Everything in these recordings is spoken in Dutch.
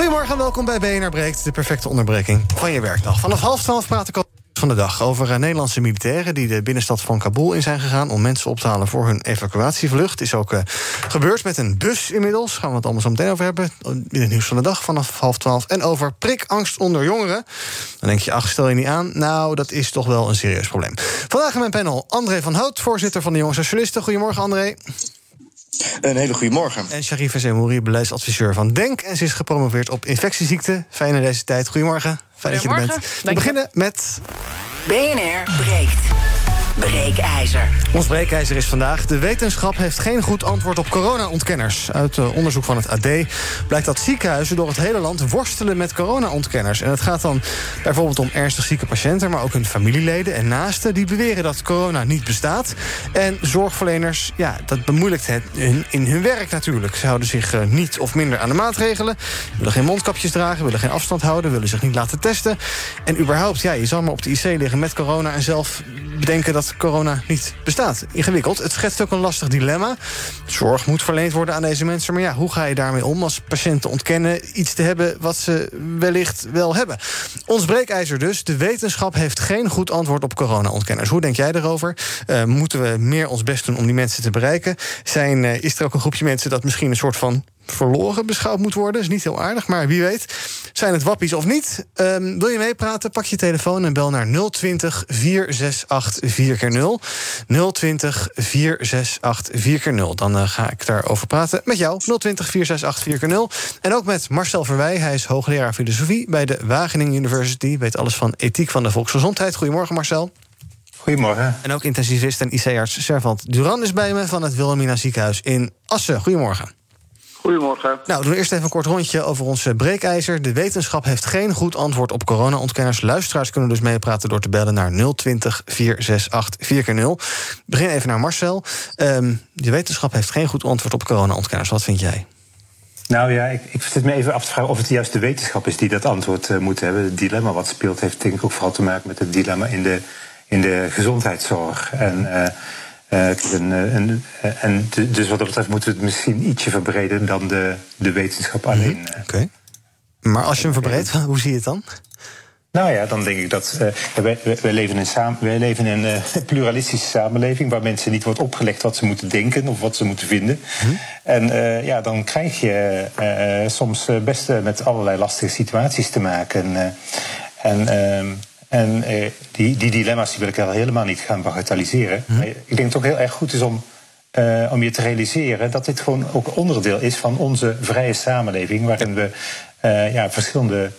Goedemorgen en welkom bij BNR Breekt, de perfecte onderbreking van je werkdag. Vanaf half twaalf praat ik van de dag over eh, Nederlandse militairen... die de binnenstad van Kabul in zijn gegaan om mensen op te halen... voor hun evacuatievlucht. Is ook uh, gebeurd met een bus inmiddels. Gaan we het allemaal zo meteen over hebben. In het nieuws van de dag vanaf half twaalf. En over prikangst onder jongeren. Dan denk je, ach, stel je niet aan. Nou, dat is toch wel een serieus probleem. Vandaag in mijn panel André van Hout, voorzitter van de Jonge Socialisten. Goedemorgen, André. Een hele goede morgen. En Sharifa Zemouri, beleidsadviseur van DENK. En ze is gepromoveerd op infectieziekten. Fijn in deze tijd. Goedemorgen. Fijn dat je er bent. We beginnen met... BNR breekt. Breekijzer. Ons breekijzer is vandaag... de wetenschap heeft geen goed antwoord op corona-ontkenners. Uit uh, onderzoek van het AD blijkt dat ziekenhuizen door het hele land... worstelen met corona-ontkenners. En het gaat dan bijvoorbeeld om ernstig zieke patiënten... maar ook hun familieleden en naasten die beweren dat corona niet bestaat. En zorgverleners, ja, dat bemoeilijkt het in, in hun werk natuurlijk. Ze houden zich uh, niet of minder aan de maatregelen... willen geen mondkapjes dragen, willen geen afstand houden... willen zich niet laten testen. En überhaupt, ja, je zal maar op de IC liggen met corona... en zelf bedenken dat corona niet bestaat. Ingewikkeld. Het schetst ook een lastig dilemma. Zorg moet verleend worden aan deze mensen. Maar ja, hoe ga je daarmee om als patiënten ontkennen... iets te hebben wat ze wellicht wel hebben? Ons breekijzer dus. De wetenschap heeft geen goed antwoord op corona-ontkenners. Hoe denk jij erover? Uh, moeten we meer ons best doen om die mensen te bereiken? Zijn, uh, is er ook een groepje mensen dat misschien een soort van verloren beschouwd moet worden. is niet heel aardig, maar wie weet. Zijn het wappies of niet? Um, wil je meepraten? Pak je telefoon en bel naar 020 468 4x0. 020 468 4x0. Dan uh, ga ik daarover praten met jou. 020 468 4x0. En ook met Marcel Verwij. Hij is hoogleraar filosofie bij de Wageningen University. Weet alles van ethiek van de volksgezondheid. Goedemorgen, Marcel. Goedemorgen. En ook intensivist en IC-arts Servant Duran is bij me van het Wilhelmina ziekenhuis in Assen. Goedemorgen. Goedemorgen. Nou, doen we eerst even een kort rondje over ons breekijzer. De wetenschap heeft geen goed antwoord op corona-ontkenners. Luisteraars kunnen dus meepraten door te bellen naar 020 468 4x0. Begin even naar Marcel. Um, de wetenschap heeft geen goed antwoord op corona-ontkenners. Wat vind jij? Nou ja, ik, ik zit me even af te vragen of het juist de wetenschap is die dat antwoord uh, moet hebben. Het dilemma wat speelt heeft denk ik ook vooral te maken met het dilemma in de, in de gezondheidszorg. En uh, uh, en, en, en, dus wat dat betreft moeten we het misschien ietsje verbreden dan de, de wetenschap alleen. Mm Oké. Okay. Maar als je hem verbreedt, hoe zie je het dan? Nou ja, dan denk ik dat uh, wij, wij, leven in samen, wij leven in een uh, pluralistische samenleving waar mensen niet wordt opgelegd wat ze moeten denken of wat ze moeten vinden. Hm. En uh, ja, dan krijg je soms best met allerlei lastige situaties te maken. en ehm, en eh, die, die dilemma's die wil ik helemaal niet gaan bagatelliseren. Hm. Ik denk dat het ook heel erg goed is om, uh, om je te realiseren dat dit gewoon ook onderdeel is van onze vrije samenleving, waarin we uh, ja, verschillende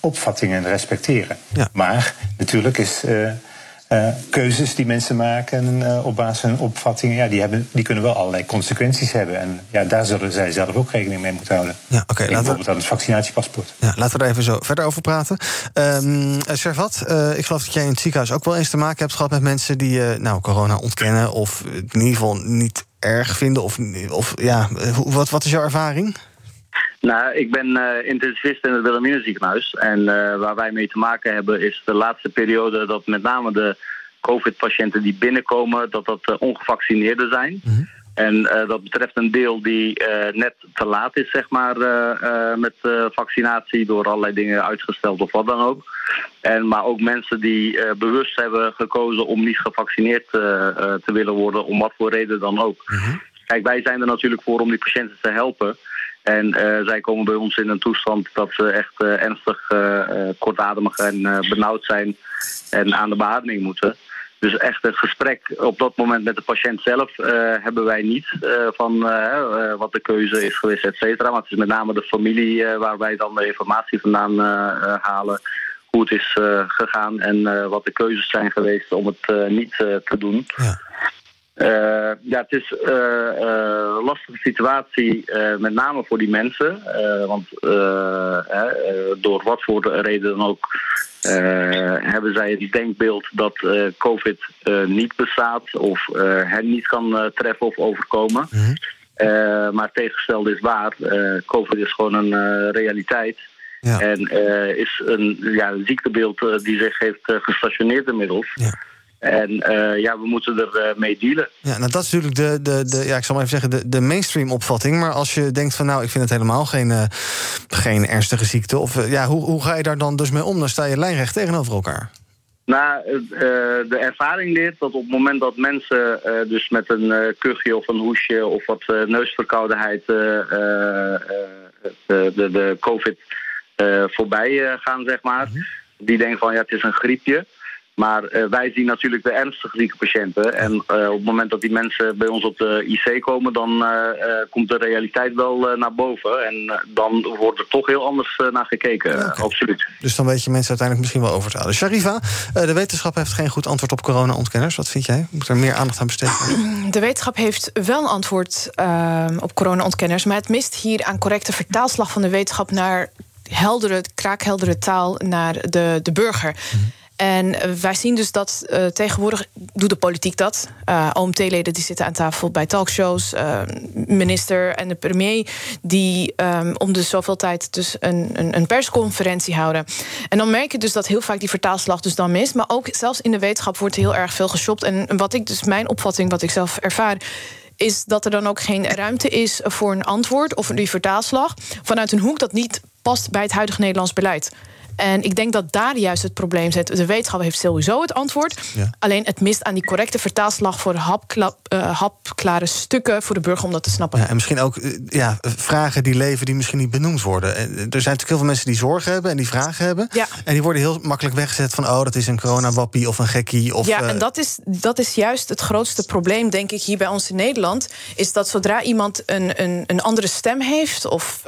opvattingen respecteren. Ja. Maar natuurlijk is uh, keuzes die mensen maken uh, op basis van hun opvattingen, ja, die, hebben, die kunnen wel allerlei consequenties hebben. En ja, daar zullen zij zelf ook rekening mee moeten houden. Ja, okay, bijvoorbeeld aan het vaccinatiepaspoort. Ja, laten we daar even zo verder over praten. Um, Servat, uh, ik geloof dat jij in het ziekenhuis ook wel eens te maken hebt gehad met mensen die nou, corona ontkennen of in ieder geval niet erg vinden. Of, of ja, wat, wat is jouw ervaring? Nou, ik ben uh, intensivist in het Wilhelmina ziekenhuis. En uh, waar wij mee te maken hebben is de laatste periode dat met name de COVID-patiënten die binnenkomen, dat dat uh, ongevaccineerden zijn. Mm -hmm. En dat betreft een deel die net te laat is, zeg maar, met vaccinatie door allerlei dingen uitgesteld of wat dan ook. En, maar ook mensen die bewust hebben gekozen om niet gevaccineerd te willen worden, om wat voor reden dan ook. Mm -hmm. Kijk, wij zijn er natuurlijk voor om die patiënten te helpen. En uh, zij komen bij ons in een toestand dat ze echt uh, ernstig uh, kortademig en benauwd zijn en aan de beademing moeten. Dus echt het gesprek op dat moment met de patiënt zelf hebben wij niet van wat de keuze is geweest, et cetera. Maar het is met name de familie waar wij dan de informatie vandaan halen hoe het is gegaan en wat de keuzes zijn geweest om het niet te doen. Ja. Ja, het is een lastige situatie, met name voor die mensen. want door wat voor reden dan ook hebben zij het denkbeeld dat COVID niet bestaat of hen niet kan treffen of overkomen. Mhm. maar het tegengestelde is waar. COVID is gewoon een realiteit. Ja. En is een ja, ziektebeeld die zich heeft gestationeerd inmiddels. Ja. En uh, ja, we moeten er uh, mee dealen. Ja, nou dat is natuurlijk de, de, de, ja, ik zal maar even zeggen, de, de mainstream opvatting. Maar als je denkt van nou, ik vind het helemaal geen, uh, geen ernstige ziekte. Of ja, hoe, hoe ga je daar dan dus mee om? Dan sta je lijnrecht tegenover elkaar. Nou, de ervaring leert dat op het moment dat mensen dus met een kuchje of een hoesje of wat neusverkoudheid de, de, de COVID voorbij gaan, zeg maar. Mhm. Die denken van ja, het is een griepje. Maar uh, wij zien natuurlijk de ernstig zieke patiënten. En uh, op het moment dat die mensen bij ons op de IC komen, dan uh, komt de realiteit wel naar boven. En dan wordt er toch heel anders naar gekeken, absoluut. Dus dan weet je mensen uiteindelijk misschien wel over te halen. Sharifa, de wetenschap heeft geen goed antwoord op corona-ontkenners. Wat vind jij? Moet er meer aandacht aan besteden De wetenschap heeft wel een antwoord ehm, op corona-ontkenners. Maar het mist hier aan correcte vertaalslag van de wetenschap naar heldere, kraakheldere taal naar de, de burger. Mhm. En eh, wij zien dus dat uh, tegenwoordig doet de politiek dat. Uh, OMT-leden die zitten aan tafel bij talkshows. Uh, minister en de premier die um, om de zoveel tijd dus een, een, een, persconferentie houden. En dan merk je dus dat heel vaak die vertaalslag dus dan mist. Maar ook zelfs in de wetenschap wordt heel erg veel geshopt. En wat ik dus mijn opvatting, wat ik zelf ervaar is dat er dan ook geen ruimte is voor een antwoord of die vertaalslag vanuit een hoek dat niet past bij het huidige Nederlands beleid. En ik denk dat daar juist het probleem zit. De wetenschap heeft sowieso het antwoord. Alleen het mist aan die correcte vertaalslag voor hapkla uh, hapklare stukken voor de burger om dat te snappen. Ja, en misschien ook eh, ja, vragen die leven die misschien niet benoemd worden. Er zijn natuurlijk heel veel mensen die zorgen hebben en die vragen hebben. Ja. En die worden heel makkelijk weggezet van oh, dat is een coronawappie of een gekkie. Of, ja, en eh, dat is, dat is juist het grootste probleem, denk ik, hier bij ons in Nederland. Is dat zodra iemand een, een, een andere stem heeft of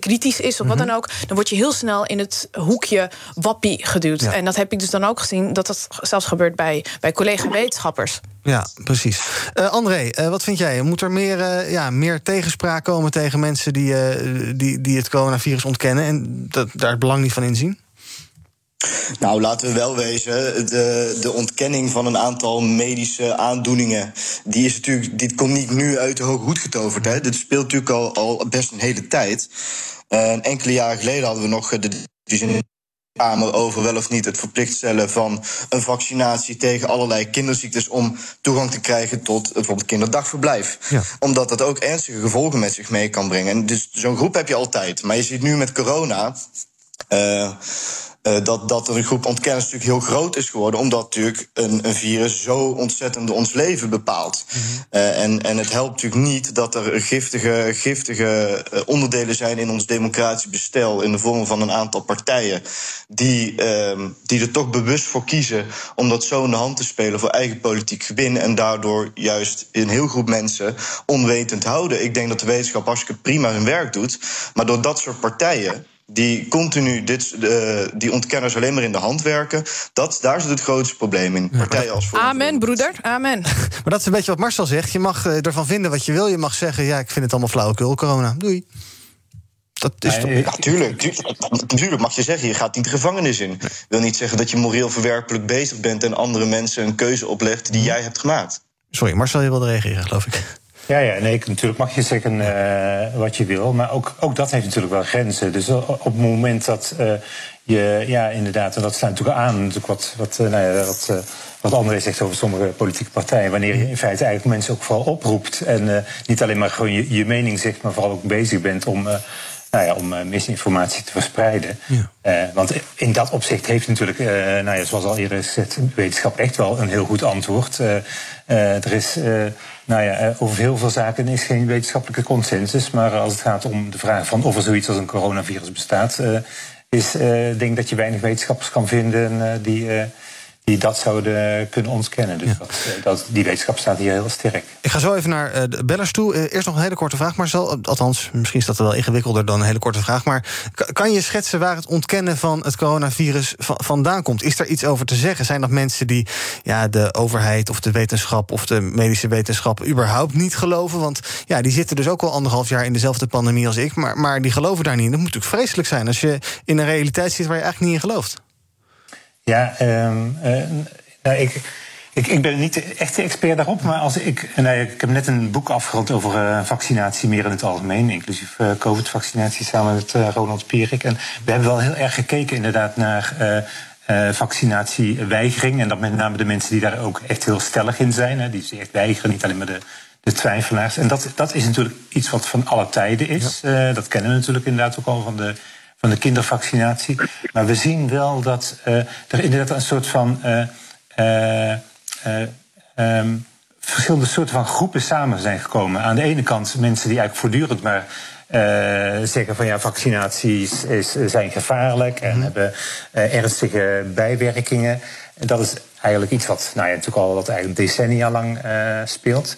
kritisch is of wat mhm. dan ook, dan word je heel snel in het hoekje wappie geduwd. En dat heb ik dus dan ook gezien dat dat zelfs gebeurt bij, bij collega-wetenschappers. Ja, precies. Uh, André, uh, wat vind jij? Moet er meer, uh, ja, meer tegenspraak komen tegen mensen die, die, die het coronavirus ontkennen en dat, daar het belang niet van inzien? Nou, laten we wel wezen, de, de ontkenning van een aantal medische aandoeningen, die is natuurlijk, dit komt niet nu uit de hoge hoed getoverd. Hè. Dit speelt natuurlijk al, al best een hele tijd. enkele jaren geleden hadden we nog de divisie Kamer over wel of niet het verplicht stellen van een vaccinatie tegen allerlei kinderziektes om toegang te krijgen tot bijvoorbeeld kinderdagverblijf. Ja. Omdat dat ook ernstige gevolgen met zich mee kan brengen. En dus zo'n groep heb je altijd. Maar je ziet nu met corona. Uh, uh, dat, dat een groep ontkenners natuurlijk heel groot is geworden, omdat natuurlijk een, een virus zo ontzettend ons leven bepaalt. Mm -hmm. uh, en, en het helpt natuurlijk niet dat er giftige, giftige uh, onderdelen zijn in ons democratisch bestel in de vorm van een aantal partijen die, ehm, die er toch bewust voor kiezen om dat zo in de hand te spelen voor eigen politiek gewin en daardoor juist een heel groep mensen onwetend houden. Ik denk dat de wetenschap hartstikke prima hun werk doet, maar door dat soort partijen die continu dit, uh, die ontkenners alleen maar in de hand werken. Dat, daar zit het grootste probleem in. Partijen als Amen, broeder. Amen. maar dat is een beetje wat Marcel zegt. Je mag uh, ervan vinden wat je wil. Je mag zeggen, ja, ik vind het allemaal flauwekul, corona. Doei. Dat is toch... Ja, tuurlijk, tuurlijk, mag je zeggen, je gaat niet de gevangenis in. Dat wil niet zeggen dat je moreel verwerpelijk bezig bent... en andere mensen een keuze oplegt die jij hebt gemaakt. Sorry, Marcel, je wilde reageren, geloof ik. Ja, ja nee, natuurlijk mag je zeggen uh, wat je wil. Maar ook, ook dat heeft natuurlijk wel grenzen. Dus op het moment dat uh, je, ja, inderdaad, en dat sluit natuurlijk aan, natuurlijk wat, wat, uh, nou ja, wat, wat André zegt over sommige politieke partijen. Wanneer je in feite eigenlijk mensen ook vooral oproept. En niet alleen maar gewoon je, je mening zegt, maar vooral ook bezig bent om. Nou ja, om misinformatie te verspreiden. Ja. want in dat opzicht heeft natuurlijk, nou ja, zoals al eerder gezegd, wetenschap echt wel een heel goed antwoord. er is nou ja, eh, over heel veel zaken is geen wetenschappelijke consensus. Maar als het gaat om de vraag van of er zoiets als een coronavirus bestaat, is denk dat je weinig wetenschappers kan vinden die, die dat zouden kunnen ontkennen. Dus dat, dat, die wetenschap staat hier heel sterk. Ik ga zo even naar de bellers toe. eerst nog een hele korte vraag, Marcel. Althans, misschien is dat wel ingewikkelder dan een hele korte vraag. Maar kan je schetsen waar het ontkennen van het coronavirus vandaan komt? Is daar iets over te zeggen? Zijn dat mensen die ja, de overheid of de wetenschap of de medische wetenschap überhaupt niet geloven? Want ja, die zitten dus ook al anderhalf jaar in dezelfde pandemie als ik, maar, maar die geloven daar niet. Dat moet natuurlijk vreselijk zijn als je in een realiteit zit waar je eigenlijk niet in gelooft. Ja, um, nou, ik. Ik, ik, ben niet echt de expert daarop, maar als ik, nou, ik heb net een boek afgerond over uh, vaccinatie meer in het algemeen, inclusief uh, COVID-vaccinatie samen met uh, Ronald Pierik. En we hebben wel heel erg gekeken inderdaad naar vaccinatieweigering. En dat met name de mensen die daar ook echt heel stellig in zijn, hè, die ze echt weigeren, niet alleen maar de, de twijfelaars. En dat, dat is natuurlijk iets wat van alle tijden is. dat kennen we natuurlijk inderdaad ook al van de van de kindervaccinatie. Maar we zien wel dat uh, er inderdaad een soort van. Uh, um, verschillende soorten van groepen samen zijn gekomen. Aan de ene kant mensen die eigenlijk voortdurend maar. zeggen van ja, vaccinaties is, zijn gevaarlijk en mhm. hebben ernstige bijwerkingen. Dat is eigenlijk iets wat nou ja, natuurlijk al wat eigenlijk decennia lang speelt.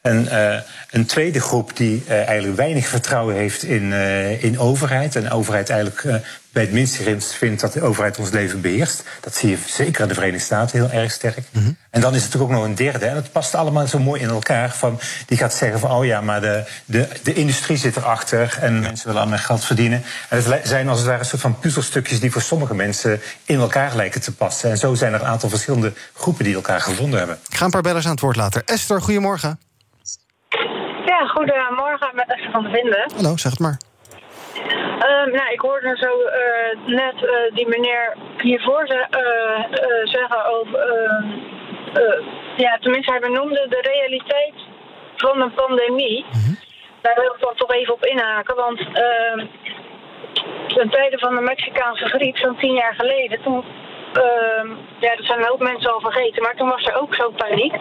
En uh, een tweede groep die uh, eigenlijk weinig vertrouwen heeft in, uh, in overheid. En de overheid eigenlijk bij het minste vindt dat de overheid ons leven beheerst. Dat zie je zeker in de Verenigde Staten heel erg sterk. Mm -hmm. En dan is het natuurlijk ook nog een derde. En het past allemaal zo mooi in elkaar. Van, die gaat zeggen van, oh ja, maar de, de, de industrie zit erachter. En ja. mensen willen allemaal geld verdienen. En het zijn als het ware een soort van puzzelstukjes... die voor sommige mensen in elkaar lijken te passen. En zo zijn er een aantal verschillende groepen die elkaar gevonden hebben. Ik ga een paar bellers aan het woord laten. Esther, goedemorgen. Goedemorgen met Esther van de Vinden. Hallo, zeg het maar. Um, nou, ik hoorde zo uh, net uh, die meneer hiervoor ze, uh, zeggen over. Ehm, ja, tenminste, hij benoemde de realiteit van een pandemie. -hmm. Daar wil ik dan toch even op inhaken. Want ehm, ten tijde van de Mexicaanse griep, zo'n tien jaar geleden, toen. ja, dat zijn een hoop mensen al vergeten, maar toen was er ook zo paniek.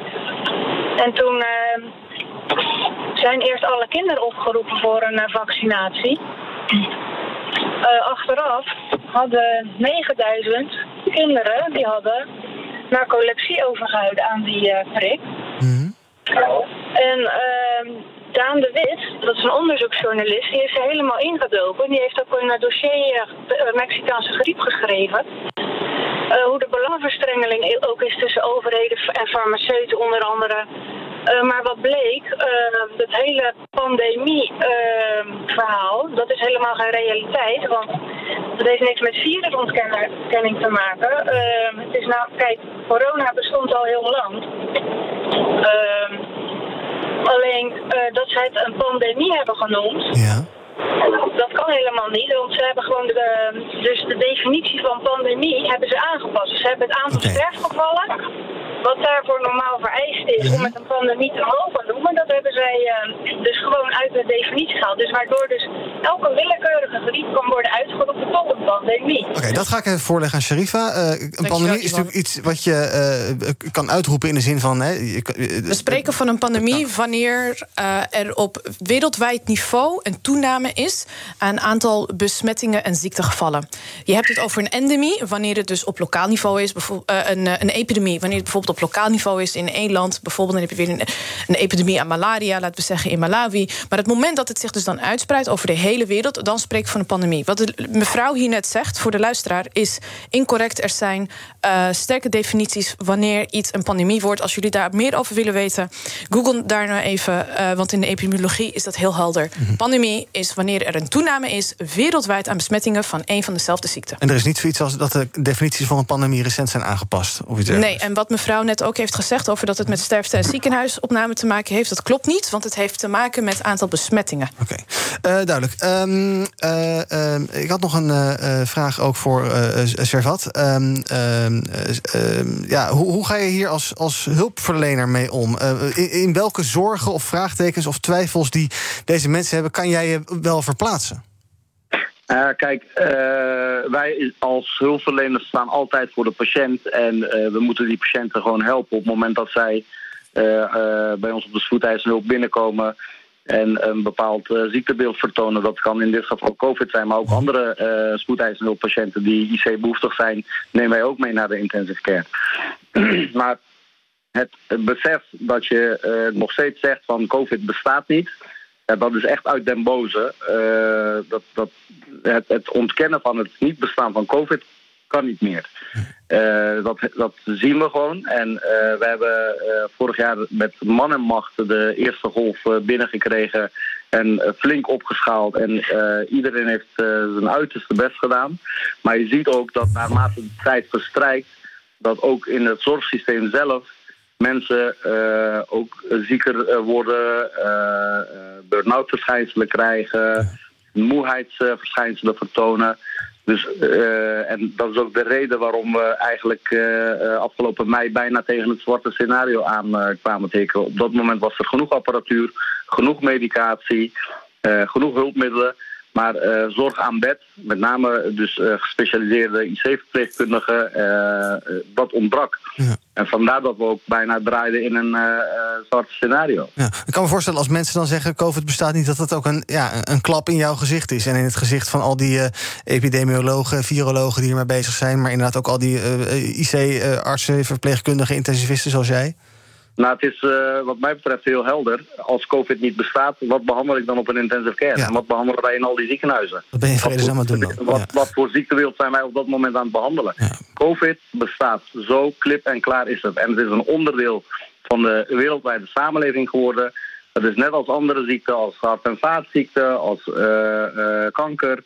En toen zijn eerst alle kinderen opgeroepen voor een uh, vaccinatie. Uh, achteraf hadden 9000 kinderen die hadden narcolepsie overgehouden aan die uh, prik. Mm-hmm. En uh, Daan de Wit, dat is een onderzoeksjournalist, die is er helemaal ingedoken. Die heeft ook een dossier Mexicaanse griep geschreven. hoe de belangenverstrengeling ook is tussen overheden en farmaceuten onder andere uh, maar wat bleek, uh, dat hele pandemie-verhaal, uh, dat is helemaal geen realiteit. Want dat heeft niks met virusontkenning te maken. het is nou, kijk, corona bestond al heel lang. alleen dat zij het een pandemie hebben genoemd. Ja. Dat kan helemaal niet, want ze hebben gewoon de, dus de definitie van pandemie hebben ze aangepast. Dus ze hebben het aantal okay. sterfgevallen wat daarvoor normaal vereist is om met een pandemie te mogen noemen, dat hebben zij uh, dus gewoon uit de definitie gehaald. Dus waardoor dus elke willekeurige griep kan worden uitgeroepen tot een pandemie. Oké, okay, dat ga ik even voorleggen aan Sharifa. Uh, een pandemie is natuurlijk iets wat je uh, kan uitroepen in de zin van... Hè, je, We spreken van een pandemie wanneer er op wereldwijd niveau een toename is... aan een aantal besmettingen en ziektegevallen. Je hebt het over een endemie, wanneer het dus op lokaal niveau is. een, een epidemie, wanneer het bijvoorbeeld op lokaal niveau is in één land. Bijvoorbeeld dan heb je weer een, een, epidemie aan malaria, laten we zeggen in Malawi. Maar het moment dat het zich dus dan uitspreidt over de hele wereld, dan spreek ik van een pandemie. Wat de mevrouw hier net zegt voor de luisteraar is incorrect. Er zijn uh, sterke definities wanneer iets een pandemie wordt. Als jullie daar meer over willen weten, google daar nou even. Uh, want in de epidemiologie is dat heel helder. Mm -hmm. Pandemie is wanneer er een toename is wereldwijd aan besmettingen van één van dezelfde ziekte. En er is niet zoiets als dat de definities van een pandemie recent zijn aangepast? Of iets nee, en wat mevrouw net ook heeft gezegd over dat het met sterfte en ziekenhuisopname te maken heeft, dat klopt niet, want het heeft te maken met aantal besmettingen. Oké, uh, duidelijk. Um, uh, uh, ik had nog een vraag ook voor Servat. Um, ja, hoe, hoe, ga je hier als, als hulpverlener mee om? In, in welke zorgen of vraagtekens of twijfels die deze mensen hebben, kan jij je wel verplaatsen? Uh, kijk, uh, wij als hulpverleners staan altijd voor de patiënt. En uh, we moeten die patiënten gewoon helpen op het moment dat zij bij ons op de spoedeisende hulp binnenkomen. en een bepaald ziektebeeld vertonen. Dat kan in dit geval COVID zijn, maar ook andere spoedeisende hulppatiënten die IC-behoeftig zijn, nemen wij ook mee naar de intensive care. maar het, besef dat je nog steeds zegt van COVID bestaat niet, ja, dat is echt uit den boze. dat, dat, het, het ontkennen van het niet bestaan van COVID kan niet meer. Uh, dat, dat zien we gewoon. En uh, we hebben vorig jaar met man en macht de eerste golf binnengekregen en flink opgeschaald. En iedereen heeft zijn uiterste best gedaan. Maar je ziet ook dat naarmate de tijd verstrijkt, dat ook in het zorgsysteem zelf mensen ook zieker worden, burn-out verschijnselen krijgen, moeheidsverschijnselen vertonen. Dus, uh, en dat is ook de reden waarom we eigenlijk uh, afgelopen mei bijna tegen het zwarte scenario aan uh, kwamen tekenen. Op dat moment was er genoeg apparatuur, genoeg medicatie, genoeg hulpmiddelen. Maar uh, zorg aan bed, met name dus uh, gespecialiseerde IC-verpleegkundigen, uh, dat ontbrak. Ja. En vandaar dat we ook bijna draaiden in een zwart scenario. Ja. Ik kan me voorstellen als mensen dan zeggen... COVID bestaat niet, dat dat ook een, ja, een klap in jouw gezicht is. En in het gezicht van al die epidemiologen, virologen die ermee bezig zijn... maar inderdaad ook al die IC-artsen, verpleegkundigen, intensivisten zoals jij. Nou, het is uh, wat mij betreft heel helder. Als COVID niet bestaat, wat behandel ik dan op een intensive care? En wat behandelen wij in al die ziekenhuizen? Wat ben je vredesnaam aan doen dan? Wat, wat, voor ziektebeeld zijn wij op dat moment aan het behandelen? COVID bestaat. Zo klip en klaar is het. En het is een onderdeel van de wereldwijde samenleving geworden. Het is net als andere ziekten, als hart- en vaatziekten, als uh, uh, kanker,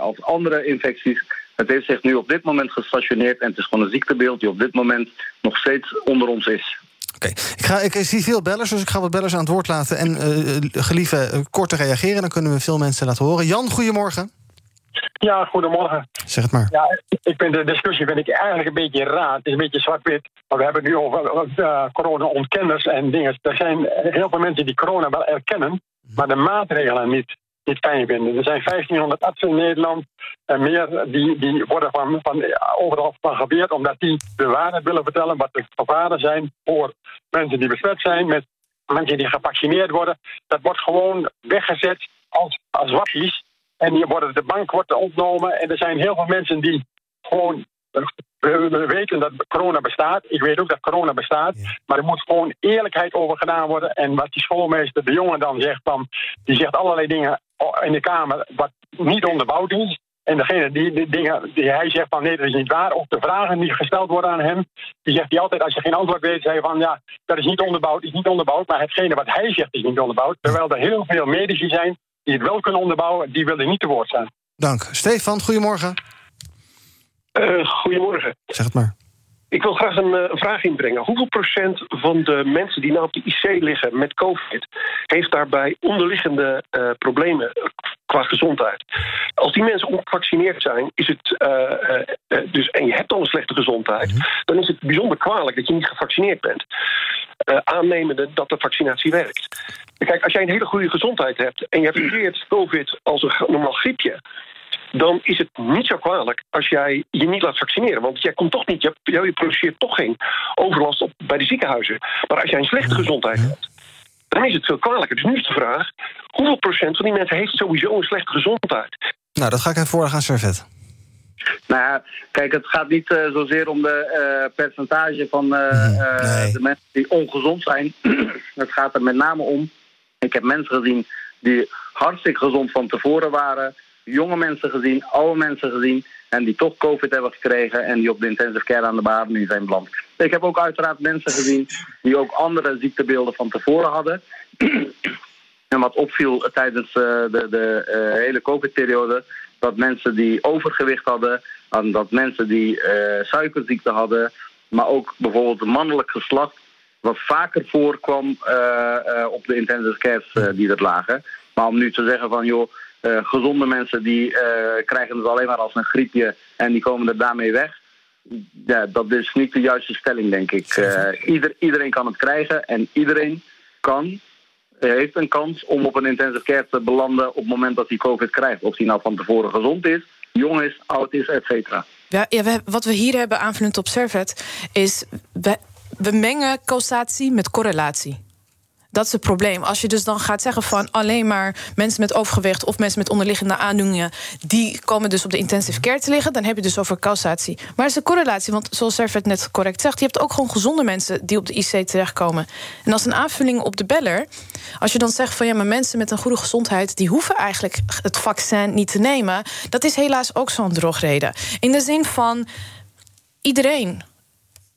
als andere infecties. Het heeft zich nu op dit moment gestationeerd en het is gewoon een ziektebeeld die op dit moment nog steeds onder ons is. Oké, ik, ga, ik zie veel bellers, dus ik ga wat bellers aan het woord laten. En uh, gelieve uh, kort te reageren, dan kunnen we veel mensen laten horen. Jan, goedemorgen. Ja, goedemorgen. Zeg het maar. Ja, ik vind de discussie vind ik eigenlijk een beetje raar. Het is een beetje zwart-wit. Maar we hebben het nu over uh, corona-ontkenners en dingen. Er zijn heel veel mensen die corona wel erkennen, maar de maatregelen niet, niet fijn vinden. Er zijn 1500 artsen in Nederland en meer die, die worden van, van overal van geweerd omdat die de waarheid willen vertellen wat de gevaren zijn voor mensen die besmet zijn met mensen die gevaccineerd worden. Dat wordt gewoon weggezet als, als wappies. En die worden, de bank wordt ontnomen. En er zijn heel veel mensen die gewoon we weten dat corona bestaat. Ik weet ook dat corona bestaat. Maar er moet gewoon eerlijkheid over gedaan worden. En wat die schoolmeester de jongen dan zegt, dan, die zegt allerlei dingen in de Kamer wat niet onderbouwd is. En degene die, die dingen die hij zegt van nee, dat is niet waar. Of de vragen die gesteld worden aan hem, die zegt hij altijd als je geen antwoord weet, zei van ja, dat is niet onderbouwd, is niet onderbouwd. Maar hetgene wat hij zegt is niet onderbouwd. Terwijl er heel veel medici zijn die het wel kunnen onderbouwen, die willen niet te woord staan. Dank. Stefan, goedemorgen. Uh, goedemorgen. Zeg het maar. Ik wil graag een, een, vraag inbrengen. Hoeveel procent van de mensen die nou op de IC liggen met COVID... heeft daarbij onderliggende uh, problemen qua gezondheid? Als die mensen ongevaccineerd zijn, is het, uh, dus, en je hebt al een slechte gezondheid... Mm-hmm. dan is het bijzonder kwalijk dat je niet gevaccineerd bent. aannemende dat de vaccinatie werkt. Kijk, als jij een hele goede gezondheid hebt... en je hebt COVID als een normaal griepje dan is het niet zo kwalijk als jij je niet laat vaccineren. Want jij komt toch niet, je, je produceert toch geen overlast op bij de ziekenhuizen. Maar als jij een slechte gezondheid hebt, dan is het veel kwalijker. Dus nu is de vraag, hoeveel procent van die mensen heeft sowieso een slechte gezondheid? Nou, dat ga ik even voor gaan Servet. Nou ja, kijk, het gaat niet uh, zozeer om de uh, percentage van uh, nee. de mensen die ongezond zijn. het gaat er met name om. Ik heb mensen gezien die hartstikke gezond van tevoren waren jonge mensen gezien, oude mensen gezien... en die toch COVID hebben gekregen en die op de intensive care aan de baan nu zijn beland. Ik heb ook uiteraard mensen gezien die ook andere ziektebeelden van tevoren hadden... en wat opviel tijdens uh, de, de uh, hele COVID-periode... dat mensen die overgewicht hadden, dat mensen die uh, suikerziekte hadden... maar ook bijvoorbeeld mannelijk geslacht wat vaker voorkwam op de intensive care die er lagen. Maar om nu te zeggen van, joh, uh, gezonde mensen die uh, krijgen het alleen maar als een griepje en die komen er daarmee weg. Ja, dat is niet de juiste stelling, denk ik. Uh, ieder, iedereen kan het krijgen en iedereen kan, heeft een kans om op een intensive care te belanden op het moment dat hij COVID krijgt. Of hij nou van tevoren gezond is, jong is, oud is, et cetera. Ja, ja we, wat we hier hebben aanvullend op Servet is... we, we mengen causatie met correlatie. Dat is het probleem. Als je dus dan gaat zeggen van alleen maar mensen met overgewicht of mensen met onderliggende aandoeningen, die komen dus op de intensive care te liggen, dan heb je dus over causatie. Maar er is een correlatie, want zoals Servet net correct zegt, je hebt ook gewoon gezonde mensen die op de IC terechtkomen. En als een aanvulling op de beller, als je dan zegt van ja, maar mensen met een goede gezondheid, die hoeven eigenlijk het vaccin niet te nemen, dat is helaas ook zo'n drogreden. In de zin van iedereen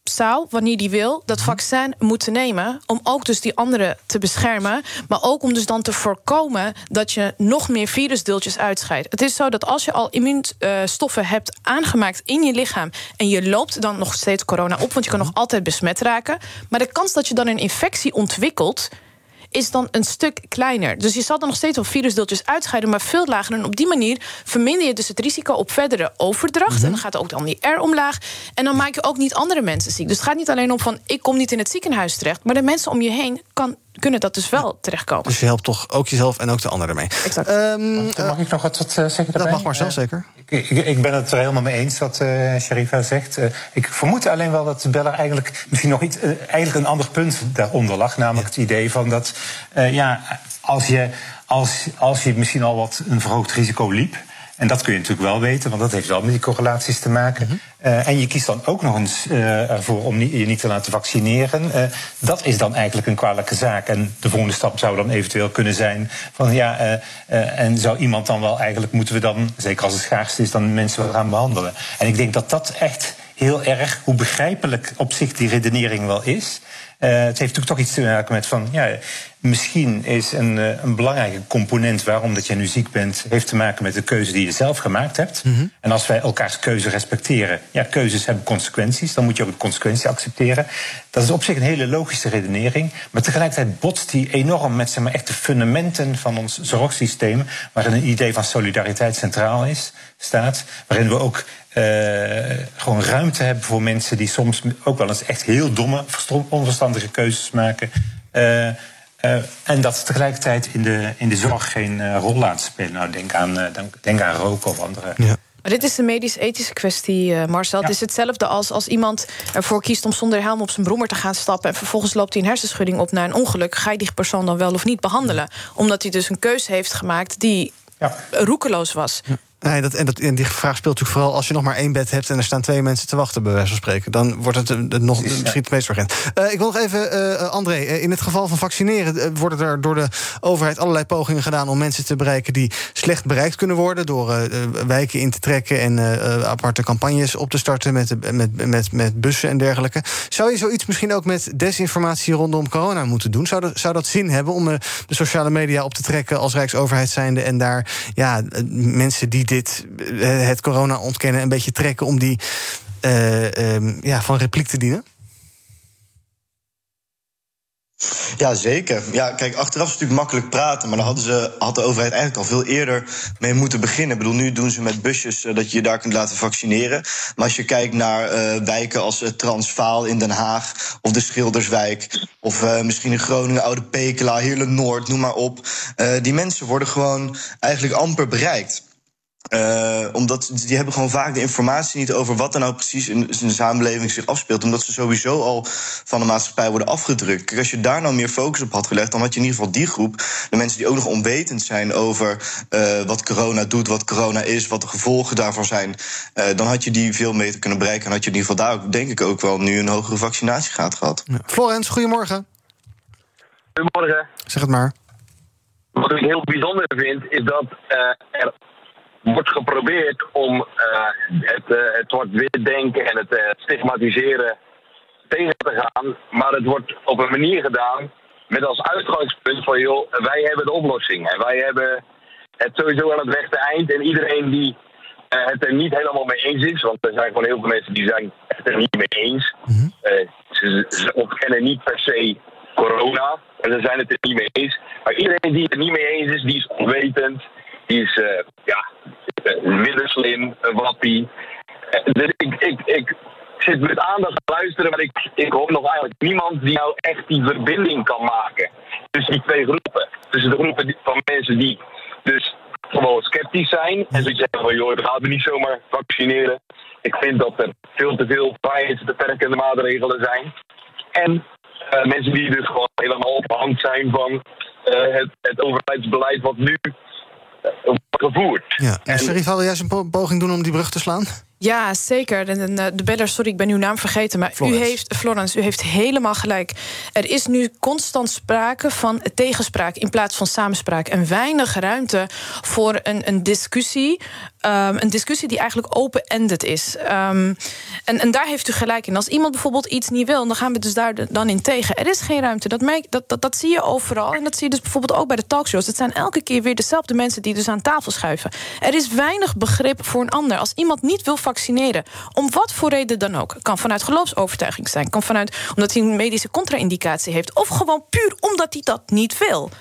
zou, wanneer die wil, dat vaccin moeten nemen. Om ook dus die anderen te beschermen. Maar ook om dus dan te voorkomen dat je nog meer virusdeeltjes uitscheidt. Het is zo dat als je al immuunstoffen hebt aangemaakt in je lichaam. en je loopt dan nog steeds corona op, want je kan nog altijd besmet raken. Maar de kans dat je dan een infectie ontwikkelt is dan een stuk kleiner. Dus je zal dan nog steeds wel virusdeeltjes uitscheiden, maar veel lager. En op die manier verminder je dus het risico op verdere overdracht. En dan gaat ook dan die R omlaag. En dan maak je ook niet andere mensen ziek. Dus het gaat niet alleen om van ik kom niet in het ziekenhuis terecht, maar de mensen om je heen kan kunnen dat dus wel terechtkomen. Dus je helpt toch ook jezelf en ook de anderen mee. Exact. Ehm, Mag ik nog wat, wat eh, zeggen dat daarbij? mag maar zelf Eh, zeker. Ik, ik, ik ben het er helemaal mee eens wat eh Sharifa zegt. Ik vermoed alleen wel dat de beller eigenlijk misschien nog iets, eigenlijk een ander punt daaronder lag. Namelijk het idee van dat eh, ja, als, je, als, als je misschien al wat een verhoogd risico liep. En dat kun je natuurlijk wel weten, want dat heeft wel met die correlaties te maken. Eh, en je kiest dan ook nog eens eh, ervoor om je niet te laten vaccineren. Eh, dat is dan eigenlijk een kwalijke zaak. En de volgende stap zou dan eventueel kunnen zijn van ja, en zou iemand dan wel eigenlijk moeten we dan, zeker als het schaarste is, dan mensen wel gaan behandelen. En ik denk dat dat echt heel erg, hoe begrijpelijk op zich die redenering wel is. Het heeft natuurlijk toch iets te maken met van, ja, misschien is een, eh, een belangrijke component waarom dat jij nu ziek bent, heeft te maken met de keuze die je zelf gemaakt hebt. En als wij elkaars keuze respecteren, ja, keuzes hebben consequenties, dan moet je ook de consequentie accepteren. Dat is op zich een hele logische redenering, maar tegelijkertijd botst die enorm met zeg maar, echt de fundamenten van ons zorgsysteem, waarin een idee van solidariteit centraal is, staat, waarin we ook eh, gewoon ruimte hebben voor mensen die soms ook wel eens echt heel domme, onverstandige keuzes maken. Eh, eh, en dat ze tegelijkertijd in de, in de zorg geen eh, rol laten spelen. Nou, denk aan, eh, denk, aan roken of andere. Maar dit is een medisch-ethische kwestie, eh, Marcel. Het is hetzelfde als als iemand ervoor kiest om zonder helm op zijn brommer te gaan stappen. en vervolgens loopt hij een hersenschudding op na een ongeluk. Ga je die persoon dan wel of niet behandelen? Omdat hij dus een keuze heeft gemaakt die roekeloos was. Nee, dat, en, dat, en die vraag speelt natuurlijk vooral als je nog maar één bed hebt... en er staan twee mensen te wachten, bij wijze van spreken. Dan wordt het, eh, nog misschien het meest urgent. Eh, ik wil nog even, eh, André, in het geval van vaccineren... eh, worden er door de overheid allerlei pogingen gedaan... om mensen te bereiken die slecht bereikt kunnen worden... door wijken in te trekken en aparte campagnes op te starten... Met, met, met, met bussen en dergelijke. Zou je zoiets misschien ook met desinformatie rondom corona moeten doen? Zou dat, zou dat zin hebben om de sociale media op te trekken... als rijksoverheid zijnde en daar ja, mensen die dit, eh, het corona ontkennen... een beetje trekken om die eh, ehm, ja, van repliek te dienen? Ja, zeker. Ja, kijk, achteraf is het natuurlijk makkelijk praten, maar dan hadden ze, had de overheid eigenlijk al veel eerder mee moeten beginnen. Ik bedoel, nu doen ze met busjes eh, dat je je daar kunt laten vaccineren. Maar als je kijkt naar wijken als Transvaal in Den Haag of de Schilderswijk, of misschien in Groningen, Oude Pekela, Heerlen Noord, noem maar op. die mensen worden gewoon eigenlijk amper bereikt. Eh, omdat die hebben gewoon vaak de informatie niet over wat er nou precies in, in de samenleving zich afspeelt. Omdat ze sowieso al van de maatschappij worden afgedrukt. Kijk, als je daar nou meer focus op had gelegd, dan had je in ieder geval die groep, de mensen die ook nog onwetend zijn over eh, wat corona doet, wat corona is, wat de gevolgen daarvan zijn. eh, dan had je die veel meer kunnen bereiken. En had je in ieder geval daar ook, denk ik ook wel nu een hogere vaccinatiegraad gehad. Florence, goedemorgen. Goedemorgen. Zeg het maar. Wat ik heel bijzonder vind, is dat er wordt geprobeerd om eh, het, eh, het zwart-wit denken en het eh, stigmatiseren tegen te gaan. Maar het wordt op een manier gedaan met als uitgangspunt van, joh, wij hebben de oplossing. En wij hebben het sowieso aan het rechte eind. En iedereen die het er niet helemaal mee eens is, want er zijn gewoon heel veel mensen die zijn het er niet mee eens. Ze, ze ontkennen niet per se corona, en ze zijn het er niet mee eens. Maar iedereen die het er niet mee eens is, die is onwetend, die is eh, ja, eh, minder slim, een wappie. Eh, dus ik, ik, ik zit met aandacht te luisteren, maar ik, ik hoor nog eigenlijk niemand die nou echt die verbinding kan maken tussen die twee groepen. Tussen de groepen die- van mensen die dus gewoon sceptisch zijn en zoiets zeggen van joh, we gaan we niet zomaar vaccineren. Ik vind dat er veel te veel vrijheidsbeperkende maatregelen zijn. En Eh, mensen die dus gewoon helemaal afhankelijk zijn van eh, het, het overheidsbeleid wat nu eh, gevoerd. Ja. En Sherif, wil jij eens een po- poging doen om die brug te slaan? Ja, zeker. En, en, eh, de beller, sorry, ik ben uw naam vergeten. Maar Florence. u heeft, Florence, u heeft helemaal gelijk. Er is nu constant sprake van tegenspraak in plaats van samenspraak. En weinig ruimte voor een, een discussie. Ehm, een discussie die eigenlijk open-ended is. Ehm, en, en daar heeft u gelijk in. Als iemand bijvoorbeeld iets niet wil, dan gaan we dus daar dan in tegen. Er is geen ruimte. Dat, dat, dat zie je overal. En dat zie je dus bijvoorbeeld ook bij de talkshows. Het zijn elke keer weer dezelfde mensen die dus aan tafel schuiven. Er is weinig begrip voor een ander. Als iemand niet wil vaccineren, om wat voor reden dan ook, kan vanuit geloofsovertuiging zijn, kan vanuit omdat hij een medische contra-indicatie heeft, of gewoon puur omdat hij dat niet wil.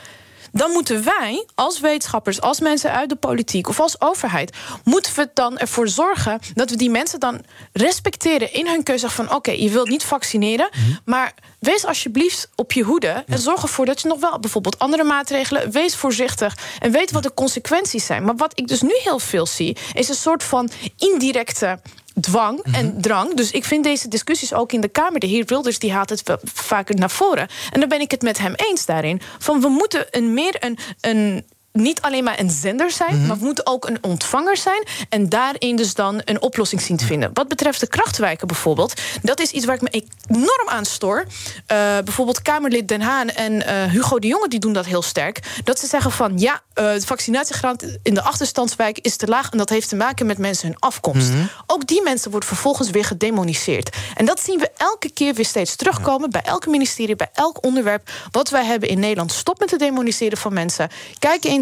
Dan moeten wij, als wetenschappers, als mensen uit de politiek of als overheid, moeten we dan ervoor zorgen dat we die mensen dan respecteren in hun keuze van: oké, je wilt niet vaccineren, maar wees alsjeblieft op je hoede en zorg ervoor dat je nog wel bijvoorbeeld andere maatregelen, wees voorzichtig en weet wat de consequenties zijn. Maar wat ik dus nu heel veel zie, is een soort van indirecte dwang en drang. Dus ik vind deze discussies ook in de Kamer. De heer Wilders die haalt het vaker naar voren. En dan ben ik het met hem eens daarin. Van we moeten een meer een. een niet alleen maar een zender zijn, maar we moeten ook een ontvanger zijn. En daarin dus dan een oplossing zien te vinden. Wat betreft de krachtwijken bijvoorbeeld, dat is iets waar ik me enorm aan stoor. Eh, bijvoorbeeld Kamerlid Den Haan en eh, Hugo de Jonge die doen dat heel sterk. Dat ze zeggen van ja, eh, de vaccinatiegraad in de achterstandswijk is te laag. En dat heeft te maken met mensen hun afkomst. Ook die mensen worden vervolgens weer gedemoniseerd. En dat zien we elke keer weer steeds terugkomen bij elk ministerie, bij elk onderwerp wat wij hebben in Nederland. Stop met het demoniseren van mensen. Kijk eens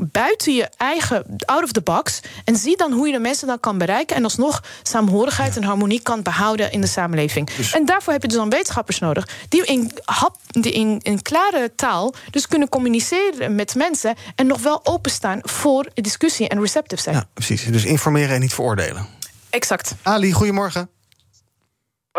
buiten je eigen, out of the box. En zie dan hoe je de mensen dan kan bereiken. En alsnog saamhorigheid en harmonie kan behouden in de samenleving. En daarvoor heb je dus dan wetenschappers nodig. Die in, hap, die in, in klare taal dus kunnen communiceren met mensen. En nog wel openstaan voor discussie en receptive zijn. Ja, precies. Dus informeren en niet veroordelen. Exact. Ali, goedemorgen.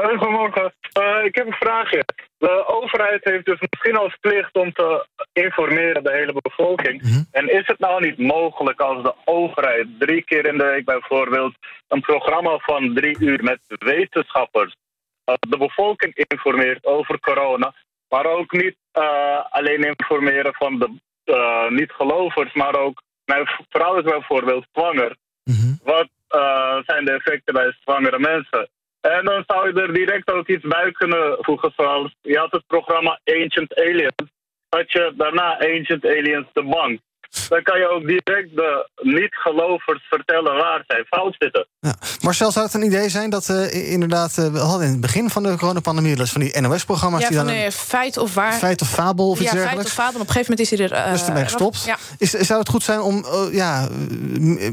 Goedemorgen. Eh, ik heb een vraagje. De overheid heeft dus misschien als plicht om te informeren de hele bevolking. En is het nou niet mogelijk als de overheid drie keer in de week bijvoorbeeld een programma van drie uur met wetenschappers de bevolking informeert over corona, maar ook niet eh, alleen informeren van de eh, niet-gelovers, maar ook mijn vrouw is bijvoorbeeld zwanger. Wat eh, zijn de effecten bij zwangere mensen? En dan zou je er direct ook iets bij kunnen voegen, zoals je had het programma Ancient Aliens. Had je daarna Ancient Aliens de bank. Dan kan je ook direct de niet-gelovers vertellen waar zij fout zitten. Marcel, zou het een idee zijn dat eh, inderdaad... eh, we hadden in het begin van de coronapandemie... dus van die NOS-programma's Ja, die van dan... een eh, feit of waar. Feit of fabel of iets ja, feit dergelijks? of fabel. Op een gegeven moment is hij er. eh, Dus ermee gestopt. Ja. Is, zou het goed zijn om, ja,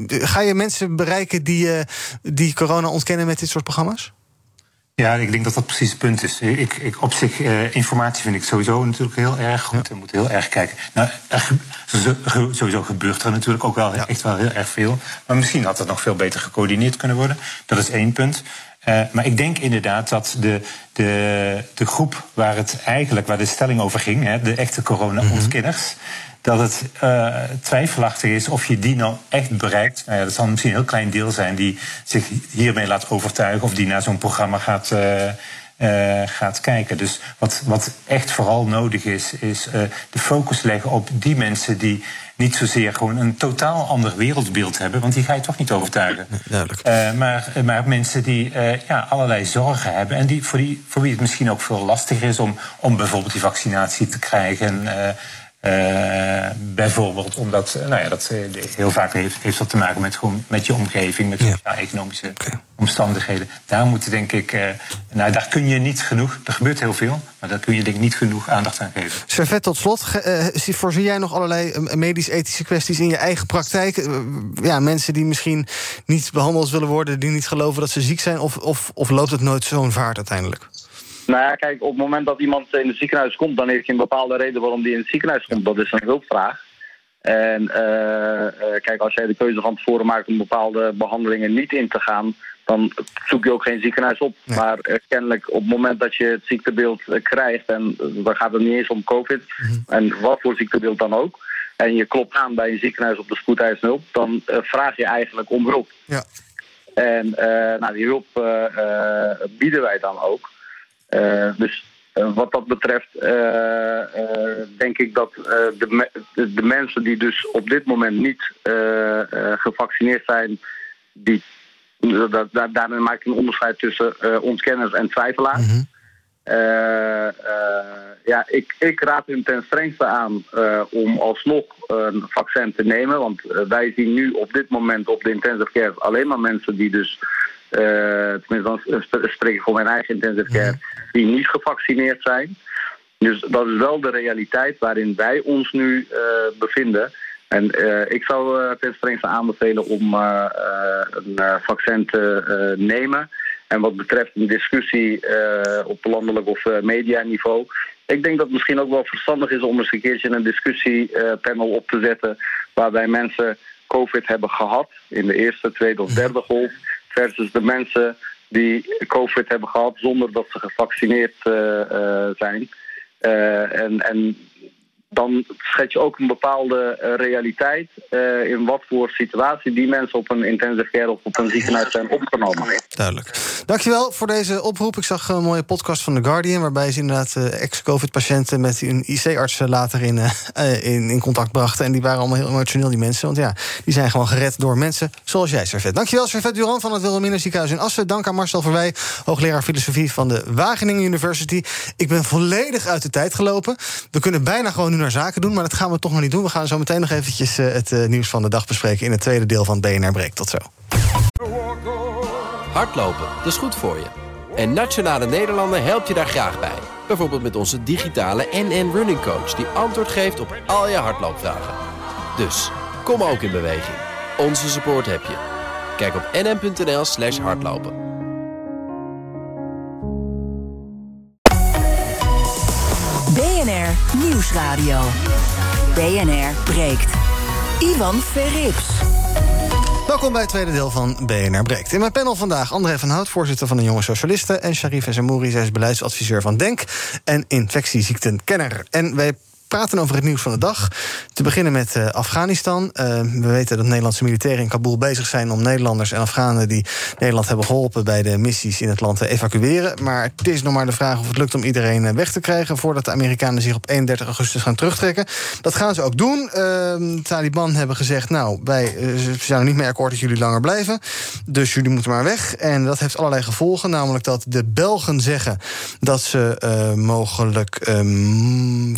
ga je mensen bereiken die, eh, die corona ontkennen met dit soort programma's? Ja, ik denk dat dat precies het punt is. Ik, ik, op zich, eh, informatie vind ik sowieso natuurlijk heel erg goed. We moeten heel erg kijken. Nou, er sowieso- ge- sowieso gebeurt er natuurlijk ook wel echt wel heel erg veel. Maar misschien had het nog veel beter gecoördineerd kunnen worden. Dat is één punt. Eh, maar ik denk inderdaad dat de, de, de groep waar het eigenlijk, waar de stelling over ging, hè, de echte corona-ontkenners, dat het eh, twijfelachtig is of je die nou echt bereikt. Nou ja, dat zal misschien een heel klein deel zijn die zich hiermee laat overtuigen of die naar zo'n programma gaat. eh, eh, gaat kijken. Dus wat, wat echt vooral nodig is, is de focus leggen op die mensen die niet zozeer gewoon een totaal ander wereldbeeld hebben, want die ga je toch niet overtuigen. Duidelijk. Maar, maar mensen die ja, allerlei zorgen hebben en die, voor, die, voor wie het misschien ook veel lastiger is om, om bijvoorbeeld die vaccinatie te krijgen. Eh, bijvoorbeeld omdat, eh, nou ja, dat eh, heel vaak heeft, heeft dat te maken met, gewoon, met je omgeving, met sociaal-economische omstandigheden. Daar moeten denk ik, nou daar kun je niet genoeg, er gebeurt heel veel, maar daar kun je denk ik niet genoeg aandacht aan geven. Servet, tot slot. Ge- eh, zie- voorzie jij nog allerlei medisch-ethische kwesties in je eigen praktijk? Ja, mensen die misschien niet behandeld willen worden, die niet geloven dat ze ziek zijn, of, of, of loopt het nooit zo'n vaart uiteindelijk? Nou ja, kijk, op het moment dat iemand in het ziekenhuis komt, dan heeft hij een bepaalde reden waarom hij in het ziekenhuis komt. Dat is een hulpvraag. En eh, kijk, als jij de keuze van tevoren maakt om bepaalde behandelingen niet in te gaan, dan zoek je ook geen ziekenhuis op. Maar eh, kennelijk op het moment dat je het ziektebeeld krijgt, en dan gaat het niet eens om COVID, en wat voor ziektebeeld dan ook, en je klopt aan bij een ziekenhuis op de spoedeisende hulp, dan vraag je eigenlijk om hulp. Ja. En nou, die hulp bieden wij dan ook. Eh, dus eh, wat dat betreft eh, denk ik dat de, de, mensen die dus op dit moment niet gevaccineerd zijn, die, dat, daar- daarin maak ik een onderscheid tussen ontkenners en twijfelaars. Eh, ja, ik, ik raad hun ten strengste aan eh, om alsnog een vaccin te nemen. Want eh, wij zien nu op dit moment op de intensive care alleen maar mensen die dus, eh, tenminste dan sp- spreek ik voor mijn eigen intensive care, die niet gevaccineerd zijn. Dus dat is wel de realiteit waarin wij ons nu eh, bevinden. En eh, ik zou eh, ten strengste aanbevelen om eh, eh, een eh, vaccin te eh, nemen. En wat betreft een discussie eh, op landelijk of eh, medianiveau. Ik denk dat het misschien ook wel verstandig is om eens een keertje een discussiepanel op te zetten. Waarbij mensen COVID hebben gehad in de eerste, tweede of derde golf. Versus de mensen die COVID hebben gehad zonder dat ze gevaccineerd eh, eh, zijn. Eh, en, en dan schet je ook een bepaalde eh, realiteit eh, in wat voor situatie die mensen op een intensive care of op een ziekenhuis zijn opgenomen. Duidelijk. Dankjewel voor deze oproep. Ik zag een mooie podcast van The Guardian... waarbij ze inderdaad eh, ex-covid-patiënten met hun IC-artsen later in, in, in contact brachten. En die waren allemaal heel emotioneel, die mensen. Want ja, die zijn gewoon gered door mensen zoals jij, Servet. Dankjewel, Servet Duran van het Wilhelmina Ziekenhuis in Assen. Dank aan Marcel Verwij, hoogleraar filosofie van de Wageningen University. Ik ben volledig uit de tijd gelopen. We kunnen bijna gewoon nu zaken doen, maar dat gaan we toch nog niet doen. We gaan zo meteen nog eventjes eh, het eh, nieuws van de dag bespreken... in het tweede deel van BNR Breek. Tot zo. Hardlopen, dat is goed voor je. En Nationale Nederlanden helpt je daar graag bij. Bijvoorbeeld met onze digitale NN Running Coach... die antwoord geeft op al je hardloopvragen. Dus, kom ook in beweging. Onze support heb je. Kijk op nn.nl slash hardlopen. Nieuwsradio. BNR breekt. Ivan Verrips. Welkom bij het tweede deel van BNR Breekt. In mijn panel vandaag André van Hout, voorzitter van de Jonge Socialisten... en Sharif Ezamouri, zij is beleidsadviseur van DENK... en infectieziektenkenner. En wij praten over het nieuws van de dag. Te beginnen met eh, Afghanistan. Eh, we weten dat Nederlandse militairen in Kabul bezig zijn... om Nederlanders en Afghanen die Nederland hebben geholpen... bij de missies in het land te evacueren. Maar het is nog maar de vraag of het lukt om iedereen eh, weg te krijgen... voordat de Amerikanen zich op 31 augustus gaan terugtrekken. Dat gaan ze ook doen. Eh, de Taliban hebben gezegd... nou, wij zijn niet meer akkoord dat jullie langer blijven. Dus jullie moeten maar weg. En dat heeft allerlei gevolgen. Namelijk dat de Belgen zeggen dat ze mogelijk ehm,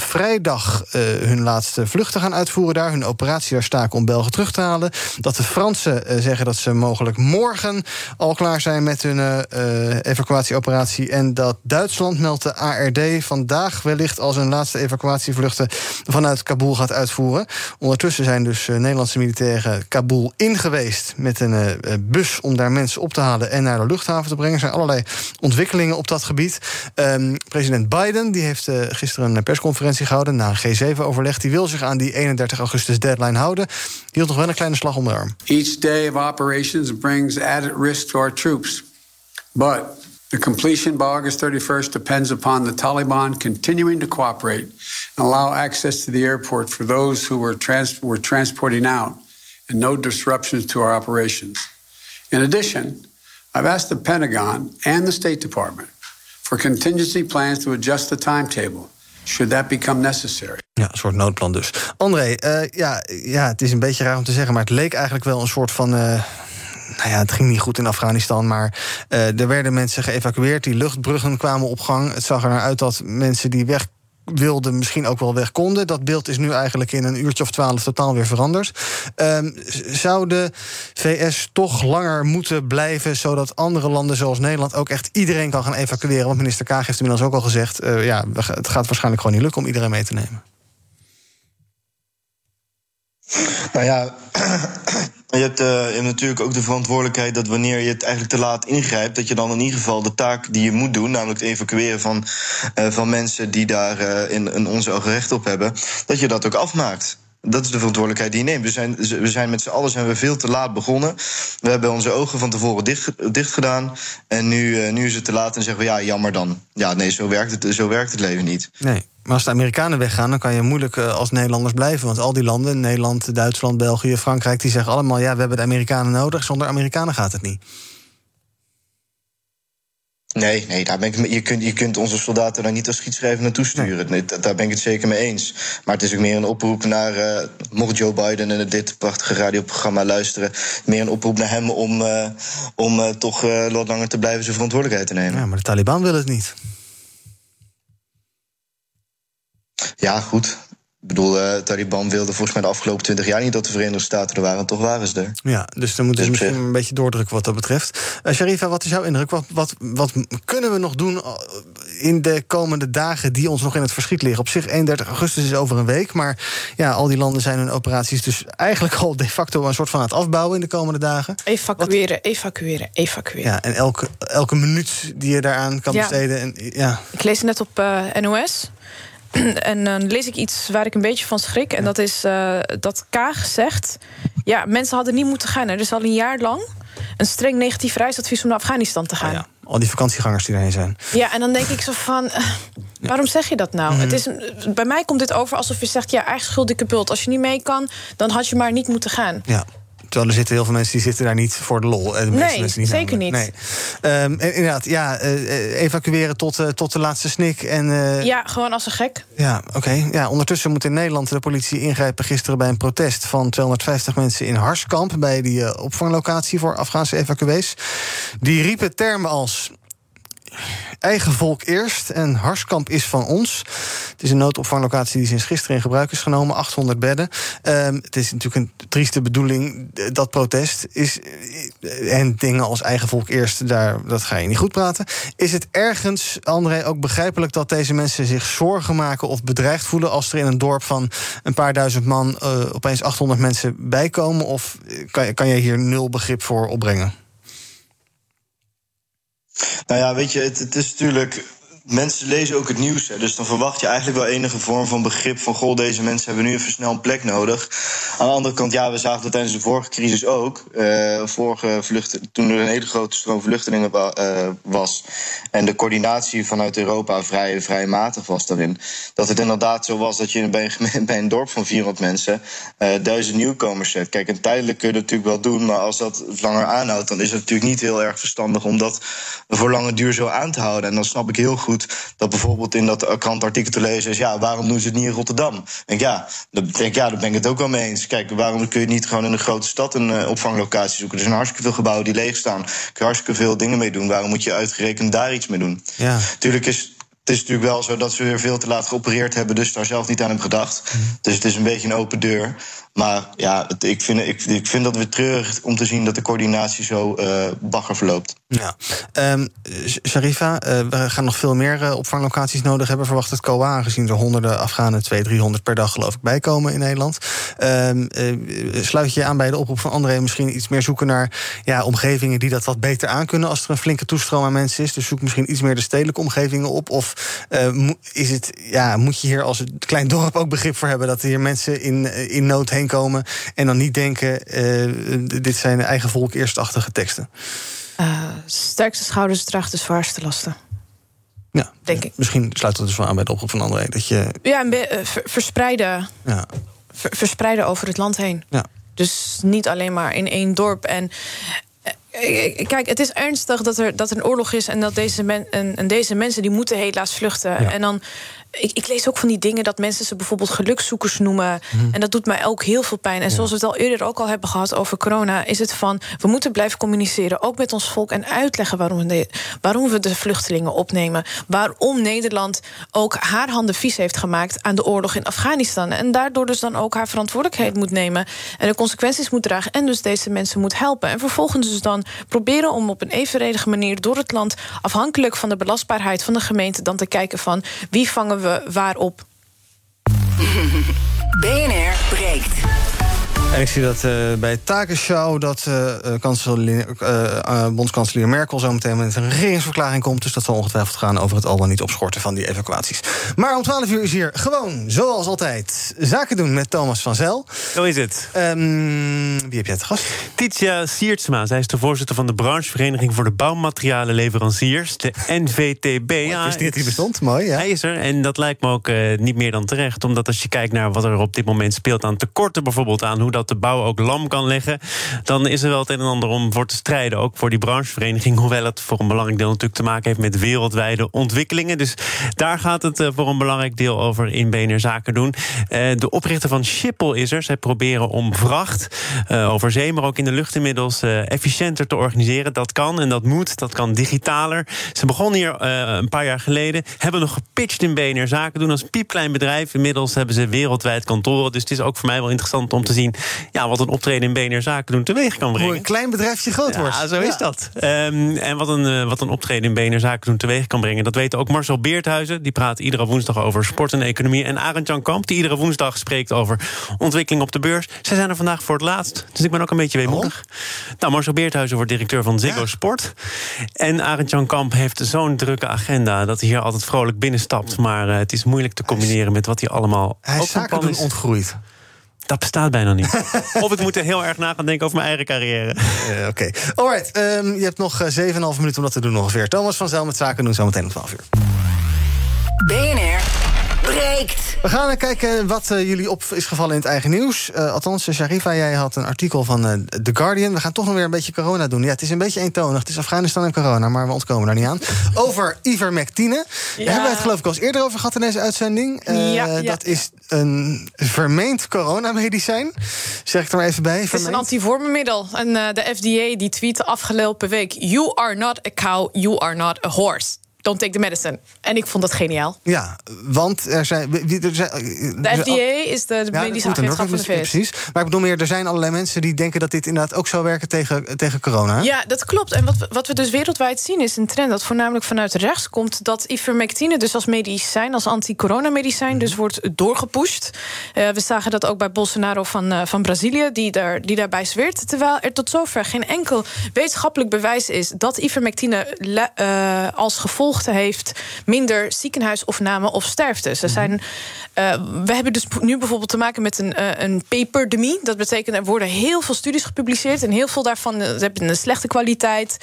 eh, hun laatste vluchten gaan uitvoeren daar. Hun operatie daar staken om Belgen terug te halen. Dat de Fransen eh, zeggen dat ze mogelijk morgen al klaar zijn met hun eh, evacuatieoperatie. En dat Duitsland meldt de ARD vandaag wellicht als een laatste evacuatievluchten vanuit Kabul gaat uitvoeren. Ondertussen zijn dus Nederlandse militairen Kabul ingeweest met een bus om daar mensen op te halen en naar de luchthaven te brengen. Er zijn allerlei ontwikkelingen op dat gebied. Ehm, president Biden die heeft gisteren een persconferentie gehouden na een G7-overleg. Die wil zich aan die 31 augustus deadline houden. Hield nog wel een kleine slag om de arm. Each day of operations brings added risk to our troops. But the completion by August 31st depends upon the Taliban continuing to cooperate and allow access to the airport for those who were, trans- were transporting out and no disruptions to our operations. In addition, I've asked the Pentagon and the State Department for contingency plans to adjust the timetable should that become necessary. Ja, een soort noodplan dus. André, eh, ja, ja, het is een beetje raar om te zeggen... maar het leek eigenlijk wel een soort van... eh, nou ja, het ging niet goed in Afghanistan, maar eh, er werden mensen geëvacueerd. Die luchtbruggen kwamen op gang. Het zag er naar uit dat mensen die weg wilden misschien ook wel weg konden. Dat beeld is nu eigenlijk in een uurtje of twaalf totaal weer veranderd. Ehm, zou de VS toch langer moeten blijven... zodat andere landen zoals Nederland ook echt iedereen kan gaan evacueren? Want minister Kaag heeft inmiddels ook al gezegd... eh, ja, het gaat waarschijnlijk gewoon niet lukken om iedereen mee te nemen. Nou ja, je hebt, eh, je hebt natuurlijk ook de verantwoordelijkheid dat wanneer je het eigenlijk te laat ingrijpt, dat je dan in ieder geval de taak die je moet doen, namelijk het evacueren van, eh, van mensen die daar eh, in, in onze ogen recht op hebben, dat je dat ook afmaakt. Dat is de verantwoordelijkheid die je neemt. We zijn, we zijn met z'n allen zijn we veel te laat begonnen. We hebben onze ogen van tevoren dicht, dicht gedaan. En nu, nu is het te laat en zeggen we ja, jammer dan. Ja, nee, zo werkt het, zo werkt het leven niet. Nee, maar als de Amerikanen weggaan, dan kan je moeilijk eh, als Nederlanders blijven. Want al die landen, Nederland, Duitsland, België, Frankrijk, die zeggen allemaal: ja, we hebben de Amerikanen nodig. Zonder Amerikanen gaat het niet. Nee, nee daar ben ik, je, kunt, je kunt onze soldaten daar niet als schietschrijver naartoe sturen. Nee. daar ben ik het zeker mee eens. Maar het is ook meer een oproep naar. Uh, mocht Joe Biden en dit prachtige radioprogramma luisteren. meer een oproep naar hem om, uh, om uh, toch wat langer te blijven zijn verantwoordelijkheid te nemen. Ja, maar de Taliban wil het niet. Ja, goed. Ik bedoel, uh, Taliban wilde volgens mij de afgelopen twintig jaar niet dat de Verenigde Staten er waren. En toch waren ze er. Ja, dus dan moeten ze dus misschien een beetje doordrukken wat dat betreft. Uh, Sharifa, wat is jouw indruk? Wat, wat, wat kunnen we nog doen eh, in de komende dagen die ons nog in het verschiet liggen? Op zich, 31 augustus is over een week. Maar ja, al die landen zijn hun operaties dus eigenlijk al de facto een soort van aan het afbouwen in de komende dagen. Evacueren, wat? evacueren, evacueren. Ja, en elke, elke minuut die je daaraan kan ja. besteden. En, ja. Ik lees net op uh, NOS. en dan lees ik iets waar ik een beetje van schrik. En dat is uh, dat Kaag zegt... ja, mensen hadden niet moeten gaan. Er is al een jaar lang een streng negatief reisadvies om naar Afghanistan te gaan. Oh ja. Al die vakantiegangers die daarheen zijn. Ja, en dan denk ik zo van... Uh, waarom zeg je dat nou? Mm -hmm. het is, bij mij komt dit over alsof je zegt... ja, eigen schuld, dikke bult. Als je niet mee kan, dan had je maar niet moeten gaan. Ja. Terwijl er zitten heel veel mensen die zitten daar niet voor de lol. De nee, mensen niet zeker niet. Nee. Um, inderdaad, ja, uh, evacueren tot, uh, tot de laatste snik. En, uh, ja, gewoon als een gek. Ja, oké. Okay. Ja, ondertussen moet in Nederland de politie ingrijpen gisteren bij een protest van 250 mensen in Harskamp bij die opvanglocatie voor Afghaanse evacuees. Die riepen termen als eigen volk eerst en Harskamp is van ons. Het is een noodopvanglocatie die sinds gisteren in gebruik is genomen, 800 bedden. Um, het is natuurlijk een trieste bedoeling, dat protest. Is, en dingen als eigen volk eerst, daar, dat ga je niet goed praten. Is het ergens, André, ook begrijpelijk dat deze mensen zich zorgen maken of bedreigd voelen als er in een dorp van een paar duizend man uh, opeens 800 mensen bijkomen? Of kan, kan je hier nul begrip voor opbrengen? Nou ja, weet je, het, het is natuurlijk mensen lezen ook het nieuws. Hè, dus dan verwacht je eigenlijk wel enige vorm van begrip van... goh, deze mensen hebben nu even snel een plek nodig. Aan de andere kant, ja, we zagen dat tijdens de vorige crisis ook. Uh, vorige toen er een hele grote stroom vluchtelingen uh, was... en de coördinatie vanuit Europa vrij, vrij matig was daarin... dat het inderdaad zo was dat je bij een, een dorp van 400 mensen... Uh, duizend nieuwkomers zet. Kijk, en tijdelijk kun je dat natuurlijk wel doen... maar als dat langer aanhoudt, dan is het natuurlijk niet heel erg verstandig... om dat voor lange duur zo aan te houden. En dan snap ik heel goed dat bijvoorbeeld in dat krantartikel te lezen is: ja, waarom doen ze het niet in Rotterdam? En ja, denk, ja, daar ben ik het ook wel mee eens. Kijk, waarom kun je niet gewoon in een grote stad een uh, opvanglocatie zoeken? Er zijn hartstikke veel gebouwen die leeg staan. Kun je hartstikke veel dingen mee doen. Waarom moet je uitgerekend daar iets mee doen? Ja. Tuurlijk is het is natuurlijk wel zo dat ze weer veel te laat geopereerd hebben, dus daar zelf niet aan hebben gedacht. -hmm. Dus het is een beetje een open deur. Maar ja, het, ik, vind, ik, ik vind dat weer treurig om te zien dat de coördinatie zo uh, bagger verloopt. Ja. Um, Sharifa, uh, we gaan nog veel meer uh, opvanglocaties nodig hebben, verwacht het COA, aangezien er honderden Afghanen, 200, 300 per dag geloof ik bijkomen in Nederland. Um, sluit je aan bij de oproep van André, misschien iets meer zoeken naar ja, omgevingen die dat wat beter aankunnen als er een flinke toestroom aan mensen is. Dus zoek misschien iets meer de stedelijke omgevingen op. Of is het, ja, moet je hier als een klein dorp ook begrip voor hebben dat hier mensen in, in nood heen komen en dan niet denken: dit zijn eigen volk eerstachtige teksten? Uh, sterkste schouders draagt de zwaarste lasten. Ja, denk ik. Misschien sluit dat dus wel aan bij de oproep van André. Dat je... Ja, uh, verspreiden. Ja. Ver verspreiden over het land heen. Ja. Dus niet alleen maar in één dorp. En Kijk, het is ernstig dat er, dat er een oorlog is en dat deze, men, en, en deze mensen die moeten helaas vluchten. Ja. En dan ik, ik, lees ook van die dingen dat mensen ze bijvoorbeeld gelukzoekers noemen. Mm. En dat doet mij ook heel veel pijn. En ja. zoals we het al eerder ook al hebben gehad over corona, is het van we moeten blijven communiceren, ook met ons volk, en uitleggen waarom we de, waarom we de vluchtelingen opnemen. Waarom Nederland ook haar handen vies heeft gemaakt aan de oorlog in Afghanistan. En daardoor dus dan ook haar verantwoordelijkheid moet nemen en de consequenties moet dragen. En dus deze mensen moet helpen. En vervolgens dus dan proberen om op een evenredige manier door het land, afhankelijk van de belastbaarheid van de gemeente, dan te kijken van wie vangen we waarop. BNR breekt. En ik zie dat uh, bij het takenshow dat uh, kanselier, bondskanselier Merkel zo meteen met een regeringsverklaring komt. Dus dat zal ongetwijfeld gaan over het al dan niet opschorten van die evacuaties. Maar om 12 uur is hier gewoon, zoals altijd, zaken doen met Thomas van Zel. Zo is het. Um, wie heb jij te gast? Titia Siertsma. Zij is de voorzitter van de branchevereniging voor de bouwmaterialenleveranciers, de NVTB. Oh, ja, wist niet die bestond, mooi. Ja. Hij is er en dat lijkt me ook niet meer dan terecht. Omdat als je kijkt naar wat er op dit moment speelt aan tekorten, bijvoorbeeld aan hoe dat dat de bouw ook lam kan leggen, dan is er wel het een en ander om voor te strijden. Ook voor die branchevereniging. Hoewel het voor een belangrijk deel natuurlijk te maken heeft met wereldwijde ontwikkelingen. Dus daar gaat het eh, voor een belangrijk deel over in BNR Zaken doen. Eh, de oprichter van Schiphol is er. Zij proberen om vracht eh, over zee, maar ook in de lucht inmiddels efficiënter te organiseren. Dat kan en dat moet. Dat kan digitaler. Ze begonnen hier een paar jaar geleden. Hebben nog gepitcht in BNR Zaken doen als piepklein bedrijf. Inmiddels hebben ze wereldwijd kantoren. Dus het is ook voor mij wel interessant om te zien ja, wat een optreden in BNR Zaken doen teweeg kan brengen. Hoe een klein bedrijfje groot wordt. Ja, zo is dat. Ehm, en wat een, wat een optreden in BNR Zaken doen teweeg kan brengen. Dat weten ook Marcel Beerthuizen. Die praat iedere woensdag over sport en economie. En Arend Jan Kamp, die iedere woensdag spreekt over ontwikkeling op de beurs. Zij zijn er vandaag voor het laatst. Dus ik ben ook een beetje weemoedig. Nou, Marcel Beerthuizen wordt directeur van Ziggo Sport. En Arend Jan Kamp heeft zo'n drukke agenda... dat hij hier altijd vrolijk binnenstapt. Maar uh, het is moeilijk te combineren met wat hij allemaal... Hij is zaken doen ontgroeid. Dat bestaat bijna niet. of ik moet er heel erg na gaan denken over mijn eigen carrière. Uh, Oké. Okay. Alright, um, je hebt nog 7,5 minuten om dat te doen ongeveer. Thomas van Zel met Zaken doen zometeen om 12 uur. BNR breekt. We gaan kijken wat uh, jullie op is gevallen in het eigen nieuws. Uh, althans, Sharifa, jij had een artikel van uh, The Guardian. We gaan toch nog weer een beetje corona doen. Ja, het is een beetje eentonig. Het is Afghanistan en corona, maar we ontkomen daar niet aan. Over ivermectine. Ja. Daar hebben we het geloof ik al eens eerder over gehad in deze uitzending. Ja, ja, dat is een vermeend coronamedicijn. Zeg ik er maar even bij. Het is een antivormenmiddel. En de FDA die tweette afgelopen week... You are not a cow, you are not a horse. Don't take the medicine. En ik vond dat geniaal. Ja, want er zijn... Er zijn de FDA is de, de ja, medische agentschap van de VS. Precies. Maar ik bedoel meer, er zijn allerlei mensen die denken... dat dit inderdaad ook zou werken tegen, tegen corona. Ja, dat klopt. En wat, wat we dus wereldwijd zien is een trend... dat voornamelijk vanuit rechts komt... dat ivermectine dus als medicijn, als anti-coronamedicijn... Mm dus wordt doorgepusht. Uh, we zagen dat ook bij Bolsonaro van, uh, van Brazilië... Die, daar, die daarbij zweert. Terwijl er tot zover geen enkel wetenschappelijk bewijs is... dat ivermectine uh, als gevolg heeft minder ziekenhuisopname of sterfte. Ze zijn, uh, we hebben dus nu bijvoorbeeld te maken met een, uh, een paperdemie. Dat betekent er worden heel veel studies gepubliceerd en heel veel daarvan uh, hebben een slechte kwaliteit,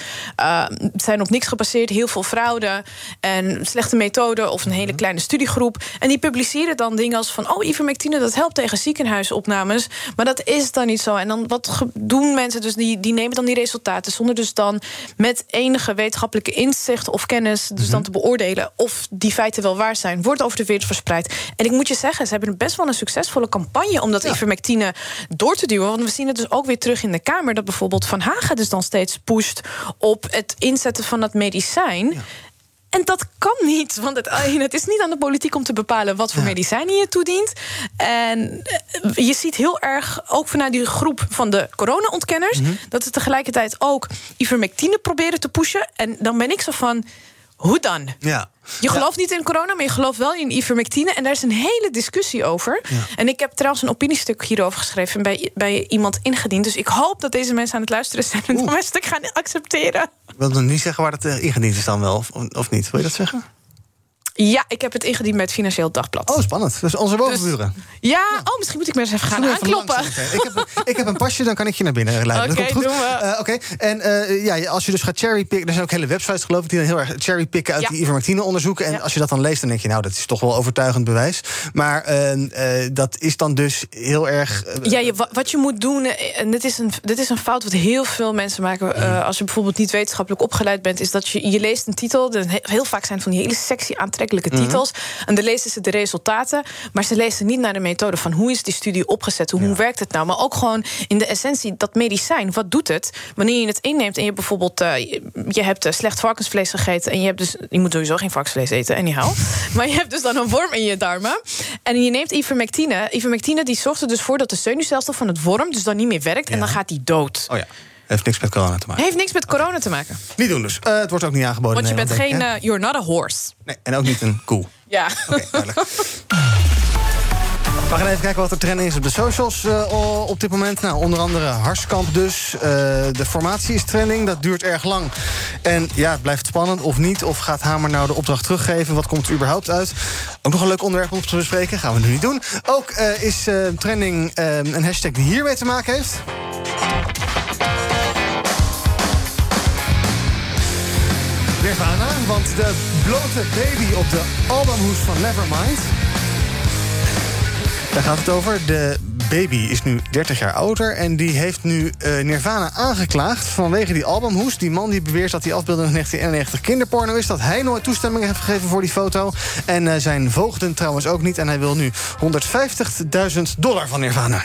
zijn op niks gebaseerd, heel veel fraude en slechte methoden of een hele mhm. kleine studiegroep. En die publiceren dan dingen als van oh ivermectine dat helpt tegen ziekenhuisopnames, maar dat is dan niet zo. En dan wat doen mensen dus die die nemen dan die resultaten zonder dus dan met enige wetenschappelijke inzicht of kennis dus dan te beoordelen of die feiten wel waar zijn, wordt over de wereld verspreid. En ik moet je zeggen, ze hebben best wel een succesvolle campagne om dat ja. ivermectine door te duwen. Want we zien het dus ook weer terug in de Kamer dat bijvoorbeeld Van Hagen dus dan steeds pusht op het inzetten van dat medicijn. Ja. En dat kan niet, want het, het, is niet aan de politiek om te bepalen wat voor ja. medicijnen je toedient. En eh, je ziet heel erg, ook vanuit die groep van de corona-ontkenners, mm -hmm. dat ze tegelijkertijd ook ivermectine proberen te pushen. En dan ben ik zo van hoe dan? Ja. Je gelooft niet in corona, maar je gelooft wel in ivermectine. En daar is een hele discussie over. Ja. En ik heb trouwens een opiniestuk hierover geschreven... bij, bij iemand ingediend. Dus ik hoop dat deze mensen aan het luisteren zijn... en mijn stuk gaan accepteren. Wil nog niet zeggen waar het uh, ingediend is dan wel, of, of niet. Wil je dat zeggen? Ja, ik heb het ingediend met Financieel Dagblad. Oh, spannend. Dus onze bovenburen. Dus, ja, ja, oh, misschien moet ik maar eens even gaan aankloppen. Ik, heb, ik heb een pasje, dan kan ik je naar binnen leiden. Oké, okay, doen we. Uh, Oké, okay. en uh, ja, als je dus gaat cherrypicken... er zijn ook hele websites, geloof ik, die dan heel erg cherrypicken... uit ja. die ivermectine onderzoeken. En ja. als je dat dan leest, dan denk je... nou, dat is toch wel overtuigend bewijs. Maar uh, dat is dan dus heel erg... ja, je, wat je moet doen... en dit is, een, dit is een fout wat heel veel mensen maken... als je bijvoorbeeld niet wetenschappelijk opgeleid bent... is dat je, je leest een titel... heel vaak zijn van die hele sexy aantrekkelijke titels... Mm -hmm. En dan lezen ze de resultaten, maar ze lezen niet naar de methode van hoe is die studie opgezet, hoe, ja. hoe werkt het nou. Maar ook gewoon in de essentie, dat medicijn, wat doet het? Wanneer je het inneemt en je bijvoorbeeld, uh, je hebt uh, slecht varkensvlees gegeten en je hebt dus, je moet sowieso geen varkensvlees eten, anyhow. maar je hebt dus dan een worm in je darmen en je neemt ivermectine. Ivermectine die zorgt er dus voor dat de zenuwstelsel van het worm dus dan niet meer werkt ja. en dan gaat die dood. Oh ja. Heeft niks met corona te maken. Heeft niks met corona te maken. Niet doen dus. Uh, het wordt ook niet aangeboden. Want je bent geen, uh, you're not a horse. Nee, en ook niet een koe. Ja. Oké, duidelijk. We gaan even kijken wat er trending is op de socials uh, op dit moment. Nou, onder andere Harskamp dus. Uh, de formatie is trending, dat duurt erg lang. En ja, het blijft spannend of niet. Of gaat Hamer nou de opdracht teruggeven? Wat komt er überhaupt uit? Ook nog een leuk onderwerp om te bespreken. Gaan we nu niet doen. Ook uh, is trending een hashtag die hiermee te maken heeft. Nirvana, want de blote baby op de albumhoes van Nevermind... Daar gaat het over. De Baby is nu 30 jaar ouder... en die heeft nu uh, Nirvana aangeklaagd vanwege die albumhoes. Die man die beweert dat die afbeelding van 1991 kinderporno is... dat hij nooit toestemming heeft gegeven voor die foto. En uh, zijn voogden trouwens ook niet. En hij wil nu 150.000 dollar van Nirvana.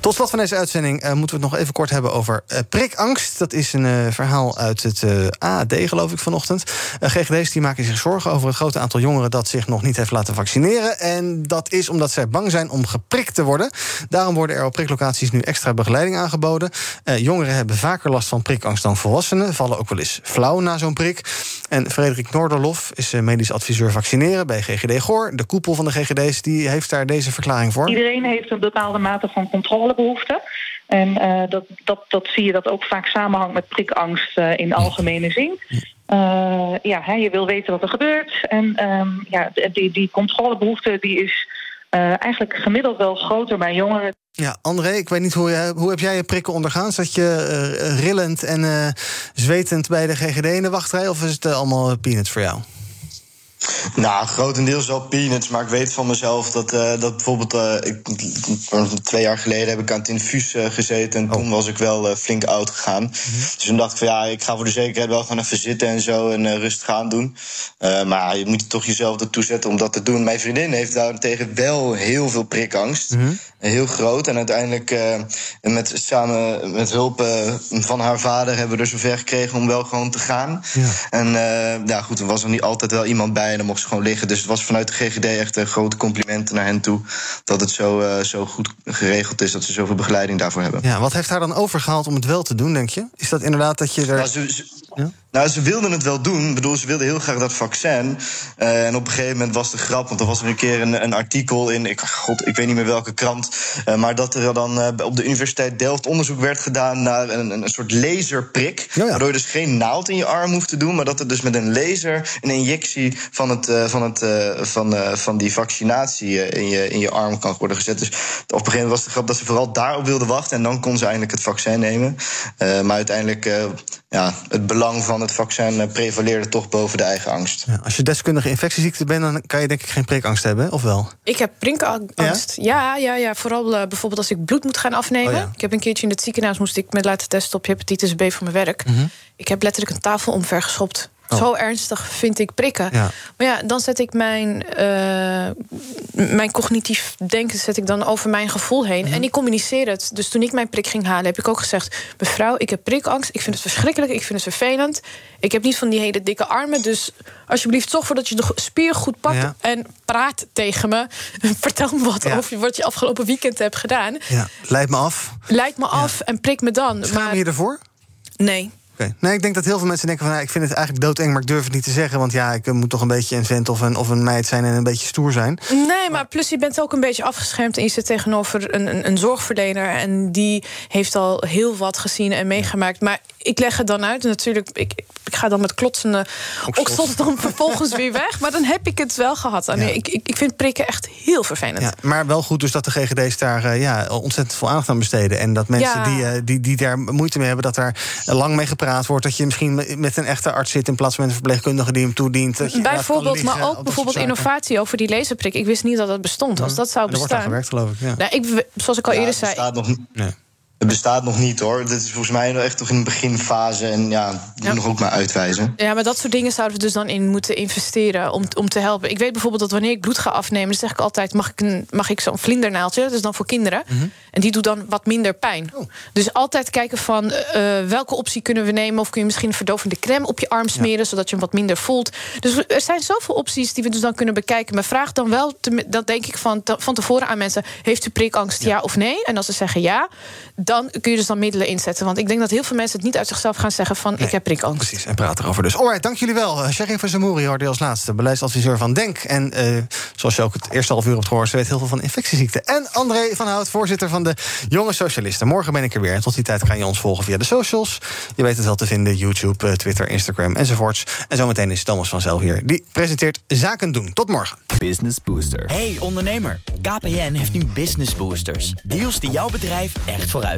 Tot slot van deze uitzending uh, moeten we het nog even kort hebben over uh, prikangst. Dat is een uh, verhaal uit het AD, geloof ik, vanochtend. GGD's die maken zich zorgen over het grote aantal jongeren... dat zich nog niet heeft laten vaccineren. En dat is omdat zij bang zijn om geprikt te worden. Daarom worden er op priklocaties nu extra begeleiding aangeboden. jongeren hebben vaker last van prikangst dan volwassenen. Vallen ook wel eens flauw na zo'n prik. En Frederik Noorderlof is medisch adviseur vaccineren bij GGD Goor. De koepel van de GGD's die heeft daar deze verklaring voor. Iedereen heeft een bepaalde mate van controlebehoeften. En uh, dat, dat, dat zie je dat ook vaak samenhangt met prikangst uh, in algemene zin. Uh, ja, hè, je wil weten wat er gebeurt. En um, ja, die, die controlebehoefte die is eigenlijk gemiddeld wel groter bij jongeren. Ja, André, ik weet niet hoe, je, hoe heb jij je prikken ondergaan? Zat je rillend en zwetend bij de GGD in de wachtrij... of is het allemaal peanuts voor jou? Nou, grotendeels wel peanuts. Maar ik weet van mezelf dat, uh, dat bijvoorbeeld. Uh, ik, twee jaar geleden heb ik aan het infuus uh, gezeten. En oh. toen was ik wel flink oud gegaan. Mm -hmm. Dus toen dacht ik van ja, ik ga voor de zekerheid wel gewoon even zitten en zo. En rustig aan doen. maar je moet toch jezelf ertoe zetten om dat te doen. Mijn vriendin heeft daarentegen wel heel veel prikangst. Mm -hmm. Heel groot. En uiteindelijk met, samen met hulp van haar vader hebben we er zover gekregen om wel gewoon te gaan. Ja. En ja, goed, er was er niet altijd wel iemand bij en dan mocht ze gewoon liggen. Dus het was vanuit de GGD echt een grote complimenten naar hen toe. Dat het zo, uh, zo goed geregeld is, dat ze zoveel begeleiding daarvoor hebben. Ja, wat heeft haar dan overgehaald om het wel te doen, denk je? Is dat inderdaad dat je er. Nou, ze, ze, ja? Nou, ze wilden het wel doen. Ik bedoel, ze wilden heel graag dat vaccin. Uh, en op een gegeven moment was de grap, want er was er een keer een, een artikel in. Ik, God, ik weet niet meer welke krant. Uh, maar dat er dan op de Universiteit Delft onderzoek werd gedaan naar een, een soort laserprik. Ja, ja. Waardoor je dus geen naald in je arm hoeft te doen. Maar dat er dus met een laser een injectie van, het, van, het, van, van die vaccinatie in, je, in je arm kan worden gezet. Dus op een gegeven moment was de grap dat ze vooral daarop wilden wachten. En dan kon ze eindelijk het vaccin nemen. maar uiteindelijk, ja, het belang van het vaccin prevaleerde toch boven de eigen angst. Ja, als je deskundige infectieziekte bent, dan kan je denk ik geen prikangst hebben, of wel? Ik heb prikangst. Ja, ja, ja. ja. Vooral bijvoorbeeld als ik bloed moet gaan afnemen. Oh, ja. Ik heb een keertje in het ziekenhuis moest ik me laten testen op hepatitis B voor mijn werk. Mm -hmm. Ik heb letterlijk een tafel omvergeschopt. Oh. Zo ernstig vind ik prikken. Ja. Maar ja, dan zet ik mijn, uh, mijn cognitief denken zet ik dan over mijn gevoel heen. Mm -hmm. En ik communiceer het. Dus toen ik mijn prik ging halen, heb ik ook gezegd: Mevrouw, ik heb prikangst. Ik vind het verschrikkelijk. Ik vind het vervelend. Ik heb niet van die hele dikke armen. Dus alsjeblieft, zorg voor dat je de spier goed pakt. Ja. En praat tegen me. Vertel me wat ja. over wat je afgelopen weekend hebt gedaan. Ja. Leid me af. Leid me af en prik me dan. Schaam maar... je ervoor? Nee. Okay. Nee, ik denk dat heel veel mensen denken van... Ik vind het eigenlijk doodeng, maar ik durf het niet te zeggen... want ja, ik moet toch een beetje een vent of een, of een meid zijn... en een beetje stoer zijn. Nee, maar plus je bent ook een beetje afgeschermd... en je zit tegenover een, een, een zorgverlener... en die heeft al heel wat gezien en meegemaakt. Maar ik leg het dan uit. Natuurlijk, ik, ik ga dan met klotsende oksels dan vervolgens weer weg. Maar dan heb ik het wel gehad. Ja. Nee, ik, ik, ik vind prikken echt heel vervelend. Ja, maar wel goed dus dat de GGD's daar uh, ja, ontzettend veel aandacht aan besteden. En dat mensen ja. die, uh, die, die daar moeite mee hebben... dat daar lang mee gepraat wordt. Dat je misschien met een echte arts zit... in plaats van met een verpleegkundige die hem toedient. Dat je bijvoorbeeld, maar ook bijvoorbeeld innovatie over die laserprik. Ik wist niet dat dat bestond. Als dat zou bestaan... Er wordt gewerkt, geloof ik. Ja. Nou, ik zoals ik al eerder zei... Staat nog, nee. Het bestaat nog niet hoor. Dit is volgens mij nog echt toch in de beginfase. En ja, moet nog ook maar uitwijzen. Ja, maar dat soort dingen zouden we dus dan in moeten investeren om, om te helpen. Ik weet bijvoorbeeld dat wanneer ik bloed ga afnemen, dan zeg ik altijd: mag ik, een, mag ik zo'n vlindernaaldje? Dat is dan voor kinderen. Mm -hmm. En die doet dan wat minder pijn. Oh. Dus altijd kijken van uh, welke optie kunnen we nemen. Of kun je misschien een verdovende crème op je arm smeren, ja. zodat je hem wat minder voelt. Dus er zijn zoveel opties die we dus dan kunnen bekijken. Maar vraag dan wel, te, dat denk ik van, te, van tevoren aan mensen: heeft u prikangst, ja. ja of nee? En als ze zeggen ja, dan kun je dus dan middelen inzetten. Want ik denk dat heel veel mensen het niet uit zichzelf gaan zeggen van nee, ik heb prikangst. Precies, en praat erover dus. Alright, dank jullie wel. Uh, Sherin van Zamouri hoorde als laatste, beleidsadviseur van DENK. En uh, zoals je ook het eerste half uur hebt gehoord, ze weet heel veel van infectieziekten. En André van Hout, voorzitter van de Jonge Socialisten. Morgen ben ik er weer. En tot die tijd kan je ons volgen via de socials. Je weet het wel te vinden, YouTube, uh, Twitter, Instagram enzovoorts. En zometeen is Thomas vanzelf hier. Die presenteert Zaken doen. Tot morgen. Business Booster. Hey ondernemer, KPN heeft nu Business Boosters. Deals die jouw bedrijf echt vooruit